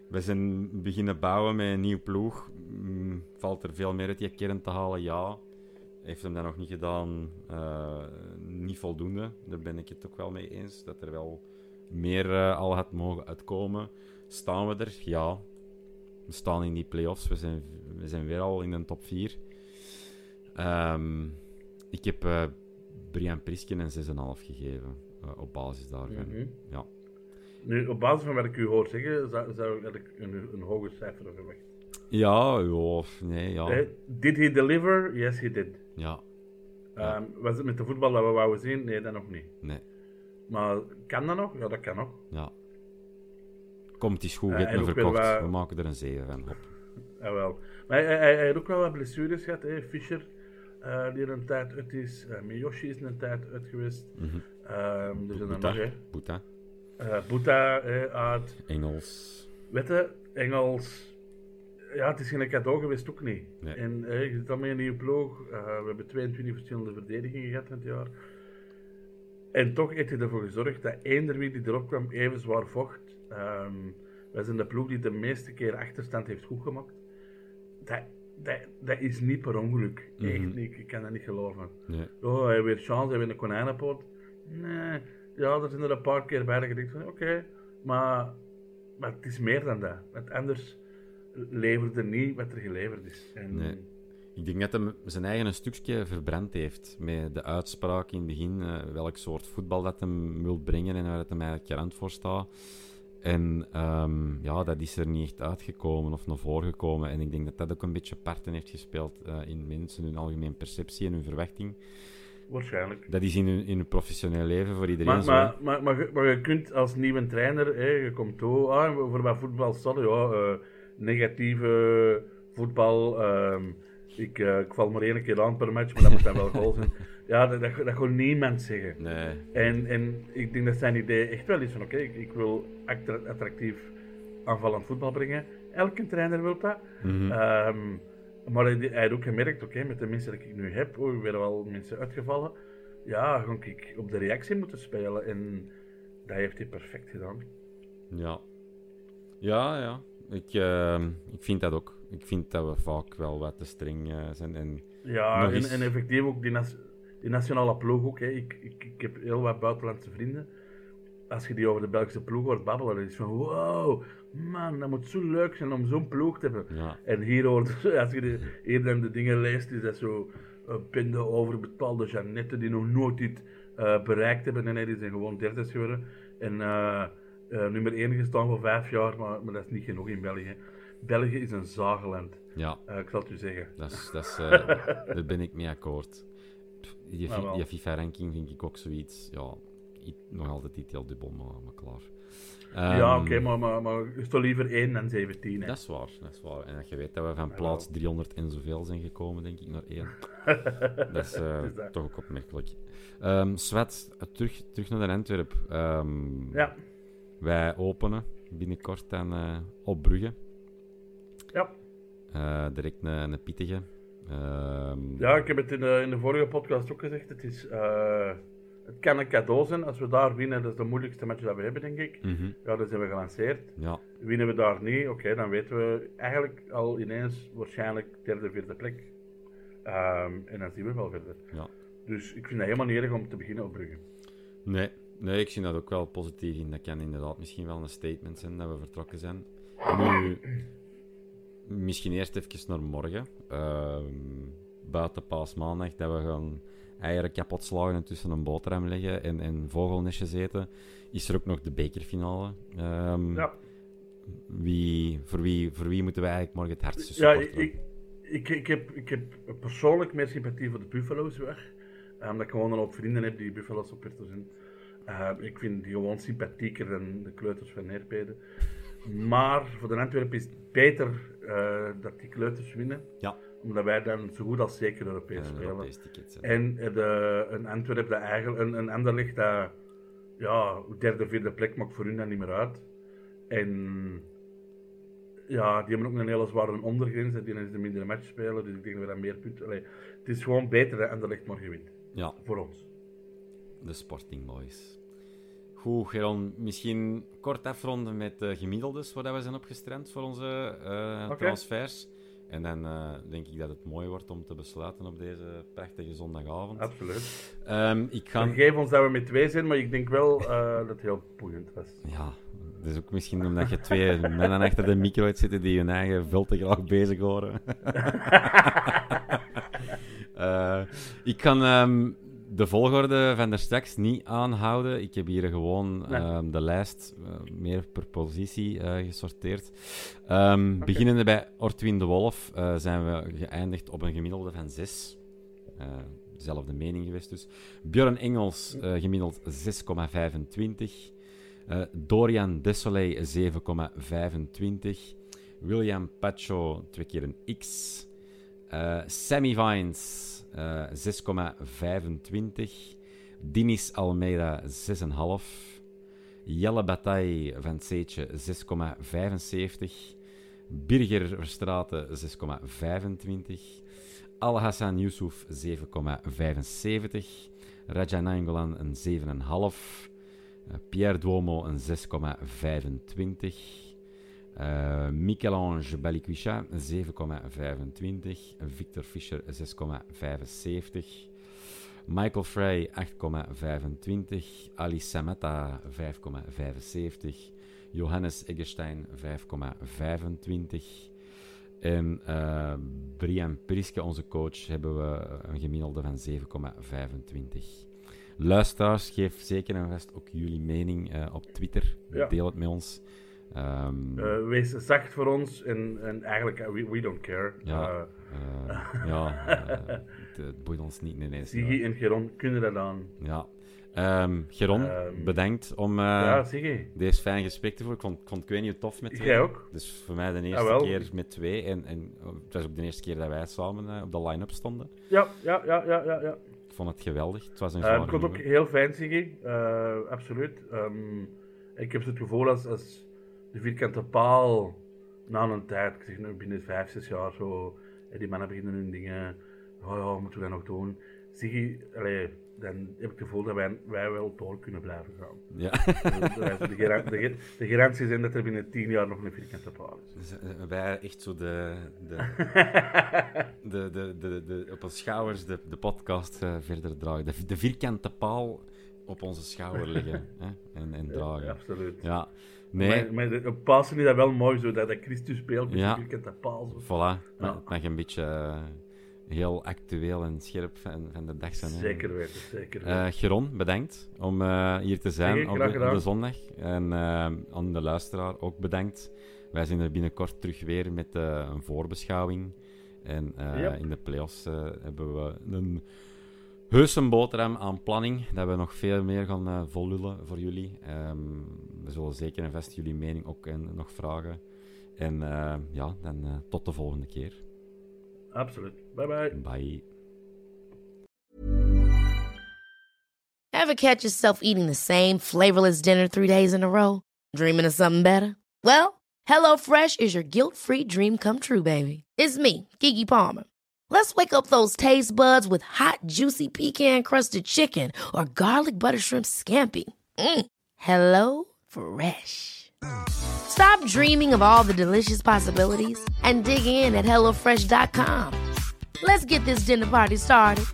we zijn beginnen bouwen met een nieuw ploeg. Mm, valt er veel meer uit die kern te halen? Ja. Heeft hem dat nog niet gedaan? Eh, niet voldoende. Daar ben ik het ook wel mee eens. Dat er wel meer eh, al had mogen uitkomen. Staan we er? Ja. We staan in die play-offs. We zijn, we zijn weer al in de top 4. Ehm, ik heb eh, Brian Prisken een 6,5 gegeven. Eh, op basis daarvan. Mhm. Ja. Nu, op basis van wat ik u hoor zeggen, zou, ik een, een hoger cijfer verwacht. Ja, ja, nee, ja. Eh, did he deliver? Yes, he did. Ja, Ja. Ehm, was het met de voetbal dat we wouden zien? Nee, dat nog niet. nee, Maar kan dat nog? Ja, dat kan nog. ja. Komt, het is goed, je hebt en me ook weer verkocht. wat- We maken er een 7 van. Hop. Jawel. [laughs] Maar hij, hij, hij heeft ook wel wat blessures gehad. Hè. Fischer, die er een tijd uit is. Miyoshi is een tijd uit geweest. Mhm. Er Boeta, nog, hè. Boeta. Eh Boeta eh, uit. Engels. Weet je, Engels. Ja, het is geen cadeau geweest, ook niet. Nee. En eh, je zit dan met een nieuwe ploeg. Eh, we hebben 22 verschillende verdedigingen gehad het jaar. En toch heeft hij ervoor gezorgd dat eender wie die erop kwam even zwaar vocht. Ehm wij zijn de ploeg die de meeste keer achterstand heeft goedgemaakt. Dat, dat, dat is niet per ongeluk. Echt Mhm. niet, ik kan dat niet geloven. Nee. Oh, hij heeft weer chance, hij heeft weer een konijnenpoot. Nee, ja, er zijn er een paar keer bij van, oké, maar, maar het is meer dan dat. Want anders leverde niet wat er geleverd is. En, Nee. Ik denk dat hij zijn eigen stukje verbrand heeft. Met de uitspraak in het begin, eh, welk soort voetbal dat hem wil brengen en waar het hem eigenlijk garant voor staat. En ehm, ja, dat is er niet echt uitgekomen of naar voren gekomen. En ik denk dat dat ook een beetje parten heeft gespeeld eh, in mensen, hun algemene perceptie en hun verwachting. Waarschijnlijk. Dat is in hun, in hun professioneel leven voor iedereen Maar, zo. maar, maar, maar, je- maar je kunt als nieuwe trainer, hè, je komt toe, ah, voor wat voetbal staat, ja, eh, negatieve voetbal. ehm, ik, eh, ik val maar één keer aan per match, maar dat moet dan wel goal zijn. [laughs] Ja, dat, dat, dat niemand zeggen. Nee. En, en ik denk dat zijn idee echt wel is van oké, ik, ik wil attra- attractief aanvallend voetbal brengen. Elke trainer wil dat. Mhm. Ehm, maar hij, hij had ook gemerkt, oké, met de mensen die ik nu heb, oh, er werden wel mensen uitgevallen. Ja, ga ik op de reactie moeten spelen. En dat heeft hij perfect gedaan. Ja. Ja, ja. Ik, ehm, ik vind dat ook. Ik vind dat we vaak wel wat te streng eh, zijn. En Ja, en, eens. en effectief ook die, nas- die nationale ploeg ook. Hè. Ik, ik, ik heb heel wat buitenlandse vrienden. Als je die over de Belgische ploeg hoort babbelen, dan is het van wow, man, dat moet zo leuk zijn om zo'n ploeg te hebben. ja, En hier hoort, [laughs] als je de, dan de dingen leest, is dat zo uh, pinden over bepaalde Jeannette die nog nooit iets eh, bereikt hebben. En nee, die zijn gewoon derde geworden. En eh, eh, nummer 1 gestaan voor vijf jaar, maar, maar dat is niet genoeg in België. België is een zageland, ja. eh, ik zal het u zeggen. Dat is, dat is, [laughs] eh, daar ben ik mee akkoord. Die, Nou, wel. die FIFA-ranking vind ik ook zoiets. Ja, nog altijd niet heel dubbel, maar, maar klaar. Ja, Ehm, oké, maar, maar, maar staat liever 1 dan 17. Hè. Dat is waar, dat is waar. En dat je weet dat we van plaats 300 en zoveel zijn gekomen, denk ik, naar één. [laughs] dat is eh, Is dat. toch ook opmerkelijk. Swet, eh, terug, terug naar de Antwerp. Ehm, Ja, Wij openen binnenkort dan eh, op Brugge. ja. Eh, direct een, een pittige. Ja, ik heb het in de, in de vorige podcast ook gezegd. Het, is, het kan een cadeau zijn als we daar winnen. Dat is de moeilijkste match dat we hebben, denk ik. mhm, Ja, dan zijn we gelanceerd. Ja, Winnen we daar niet, oké, dan weten we eigenlijk al ineens waarschijnlijk derde, vierde plek. Ehm, en dan zien we wel verder. ja. Dus ik vind dat helemaal niet erg om te beginnen op Brugge. Nee, nee, ik zie dat ook wel positief in. Dat kan inderdaad misschien wel een statement zijn dat we vertrokken zijn. Nu, misschien eerst even naar morgen. Ehm, buiten paasmaandag, dat we gaan eieren kapot slagen en tussen een boterham leggen en, en vogelnestjes eten. Is er ook nog de bekerfinale. Ehm, Ja, wie, voor, wie, voor wie moeten wij eigenlijk morgen het hardste ja supporteren? ik, ik, ik, heb, ik heb persoonlijk meer sympathie voor de Buffalo's weg. Eh, Omdat ik gewoon een hoop vrienden heb die Buffalo's supporters zijn. Eh, ik vind die gewoon sympathieker dan de kleuters van Neerpeden. Maar voor de Antwerpen is het beter eh, dat die kleuters winnen. Ja. Omdat wij dan zo goed als zeker Europees Ja, een spelen. Europees. En eh, de, een Antwerp dat eigenlijk, een, een Anderlecht dat, ja, derde, vierde plek maakt voor hun dan niet meer uit. En ja, die hebben ook een hele zware ondergrens en die is de mindere match spelen, dus ik denk dat we dan meer punten... Allee, het is gewoon beter dat Anderlecht morgen wint, Ja, voor ons. de Sporting Boys. Goed, Geron, misschien kort afronden met de gemiddeldes waar we zijn opgestrand voor onze eh, Oké. transfers. En dan eh, denk ik dat het mooi wordt om te besluiten op deze prachtige zondagavond. Absoluut. Ehm, ik ga... Geef ons dat we met twee zijn, maar ik denk wel eh, dat het heel boeiend was. Ja, dat is ook misschien omdat je twee [laughs] mannen achter de micro hebt zitten die hun eigen veel te graag bezig horen. [laughs] Eh, ik kan ehm, de volgorde van daar straks niet aanhouden. Ik heb hier gewoon Nee. ehm, de lijst eh, meer per positie eh, gesorteerd. Ehm, Beginnende bij Ortwin de Wolf eh, zijn we geëindigd op een gemiddelde van 6. dezelfde mening geweest dus. Björn Engels gemiddeld 6,25. Eh, Dorian Desolé 7,25. William Pacho twee keer een X. Sammy Vines 6,25. Dinis Almeida 6,5. Jelle Bataille van Seetje 6,75. Birger Verstraten 6,25. Al Hassan Yusuf 7,75. Raja Nainggolan een 7,5. Uh, Pierre Duomo een 6,25. Uh, Michel-Ange Balikwisha 7,25. Victor Fischer 6,75. Michael Frey 8,25. Ali Samata 5,75. Johannes Eggestein 5,25. En uh, Brian Priske, onze coach, hebben we een gemiddelde van 7,25. Luisteraars, geef zeker en vast ook jullie mening uh, op Twitter. Ja. Deel het met ons. Um, uh, wees zacht voor ons en, en eigenlijk, we, we don't care. Ja, ja [laughs] het, het, boeit ons niet. Nee, nee, Sigi en Geron kunnen dat aan. Ja. Um, Geron, um, bedankt om ja, deze fijn gesprek te voeren. Ik vond, ik vond het niet tof met twee. Jij ook? Dus voor mij de eerste ja, keer met twee. En, en het was ook de eerste keer dat wij samen op de line-up stonden. Ja, ja, ja, ja, ja. ja. Ik vond het geweldig. Het was een Ik vond het ook heel fijn, Sigi. absoluut. Ik heb het gevoel als, als de vierkante paal na een tijd, ik zeg nu binnen vijf, zes jaar zo, die mannen beginnen hun dingen, oh ja, moeten we dat nog doen? Sigi, allee, dan heb ik het gevoel dat wij, wij wel door kunnen blijven gaan. Ja. [laughs] de, de, de, garantie zijn dat er binnen tien jaar nog een vierkante paal is. Dus, uh, wij echt zo de, de, [laughs] de, de, de, de, op ons schouders de, de podcast uh, verder dragen. De, de vierkante paal op onze schouder leggen hè? En, en dragen. Ja, absoluut. Ja. Nee. Maar, maar op Pasen is dat wel mooi, zo, dat Christus speelt met ja. de vierkante paal. Zo. Voilà. Ja. Het mag een beetje... Uh, heel actueel en scherp van, van de dag zijn. Zeker weten, zeker weten. Uh, Geron, bedankt om uh, hier te zijn nee, op, de, op de, zondag. En aan de luisteraar ook bedankt. Wij zijn er binnenkort terug weer met een voorbeschouwing. En yep. in de playoffs hebben we een heuse boterham aan planning. Dat we nog veel meer gaan vollullen voor jullie. Um, we zullen zeker en vast jullie mening ook en, nog vragen. En ja, dan tot de volgende keer. Absolute. Bye bye. Bye. Ever catch yourself eating the same flavorless dinner three days in a row? Dreaming of something better? Well, HelloFresh is your guilt free dream come true, baby. It's me, Gigi Palmer. Let's wake up those taste buds with hot, juicy pecan crusted chicken or garlic butter shrimp scampi. Mm. Hello Fresh. Stop dreaming of all the delicious possibilities and dig in at HelloFresh.com. Let's get this dinner party started.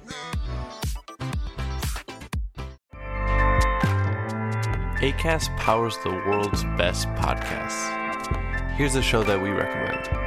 ACAST powers the world's best podcasts. Here's a show that we recommend.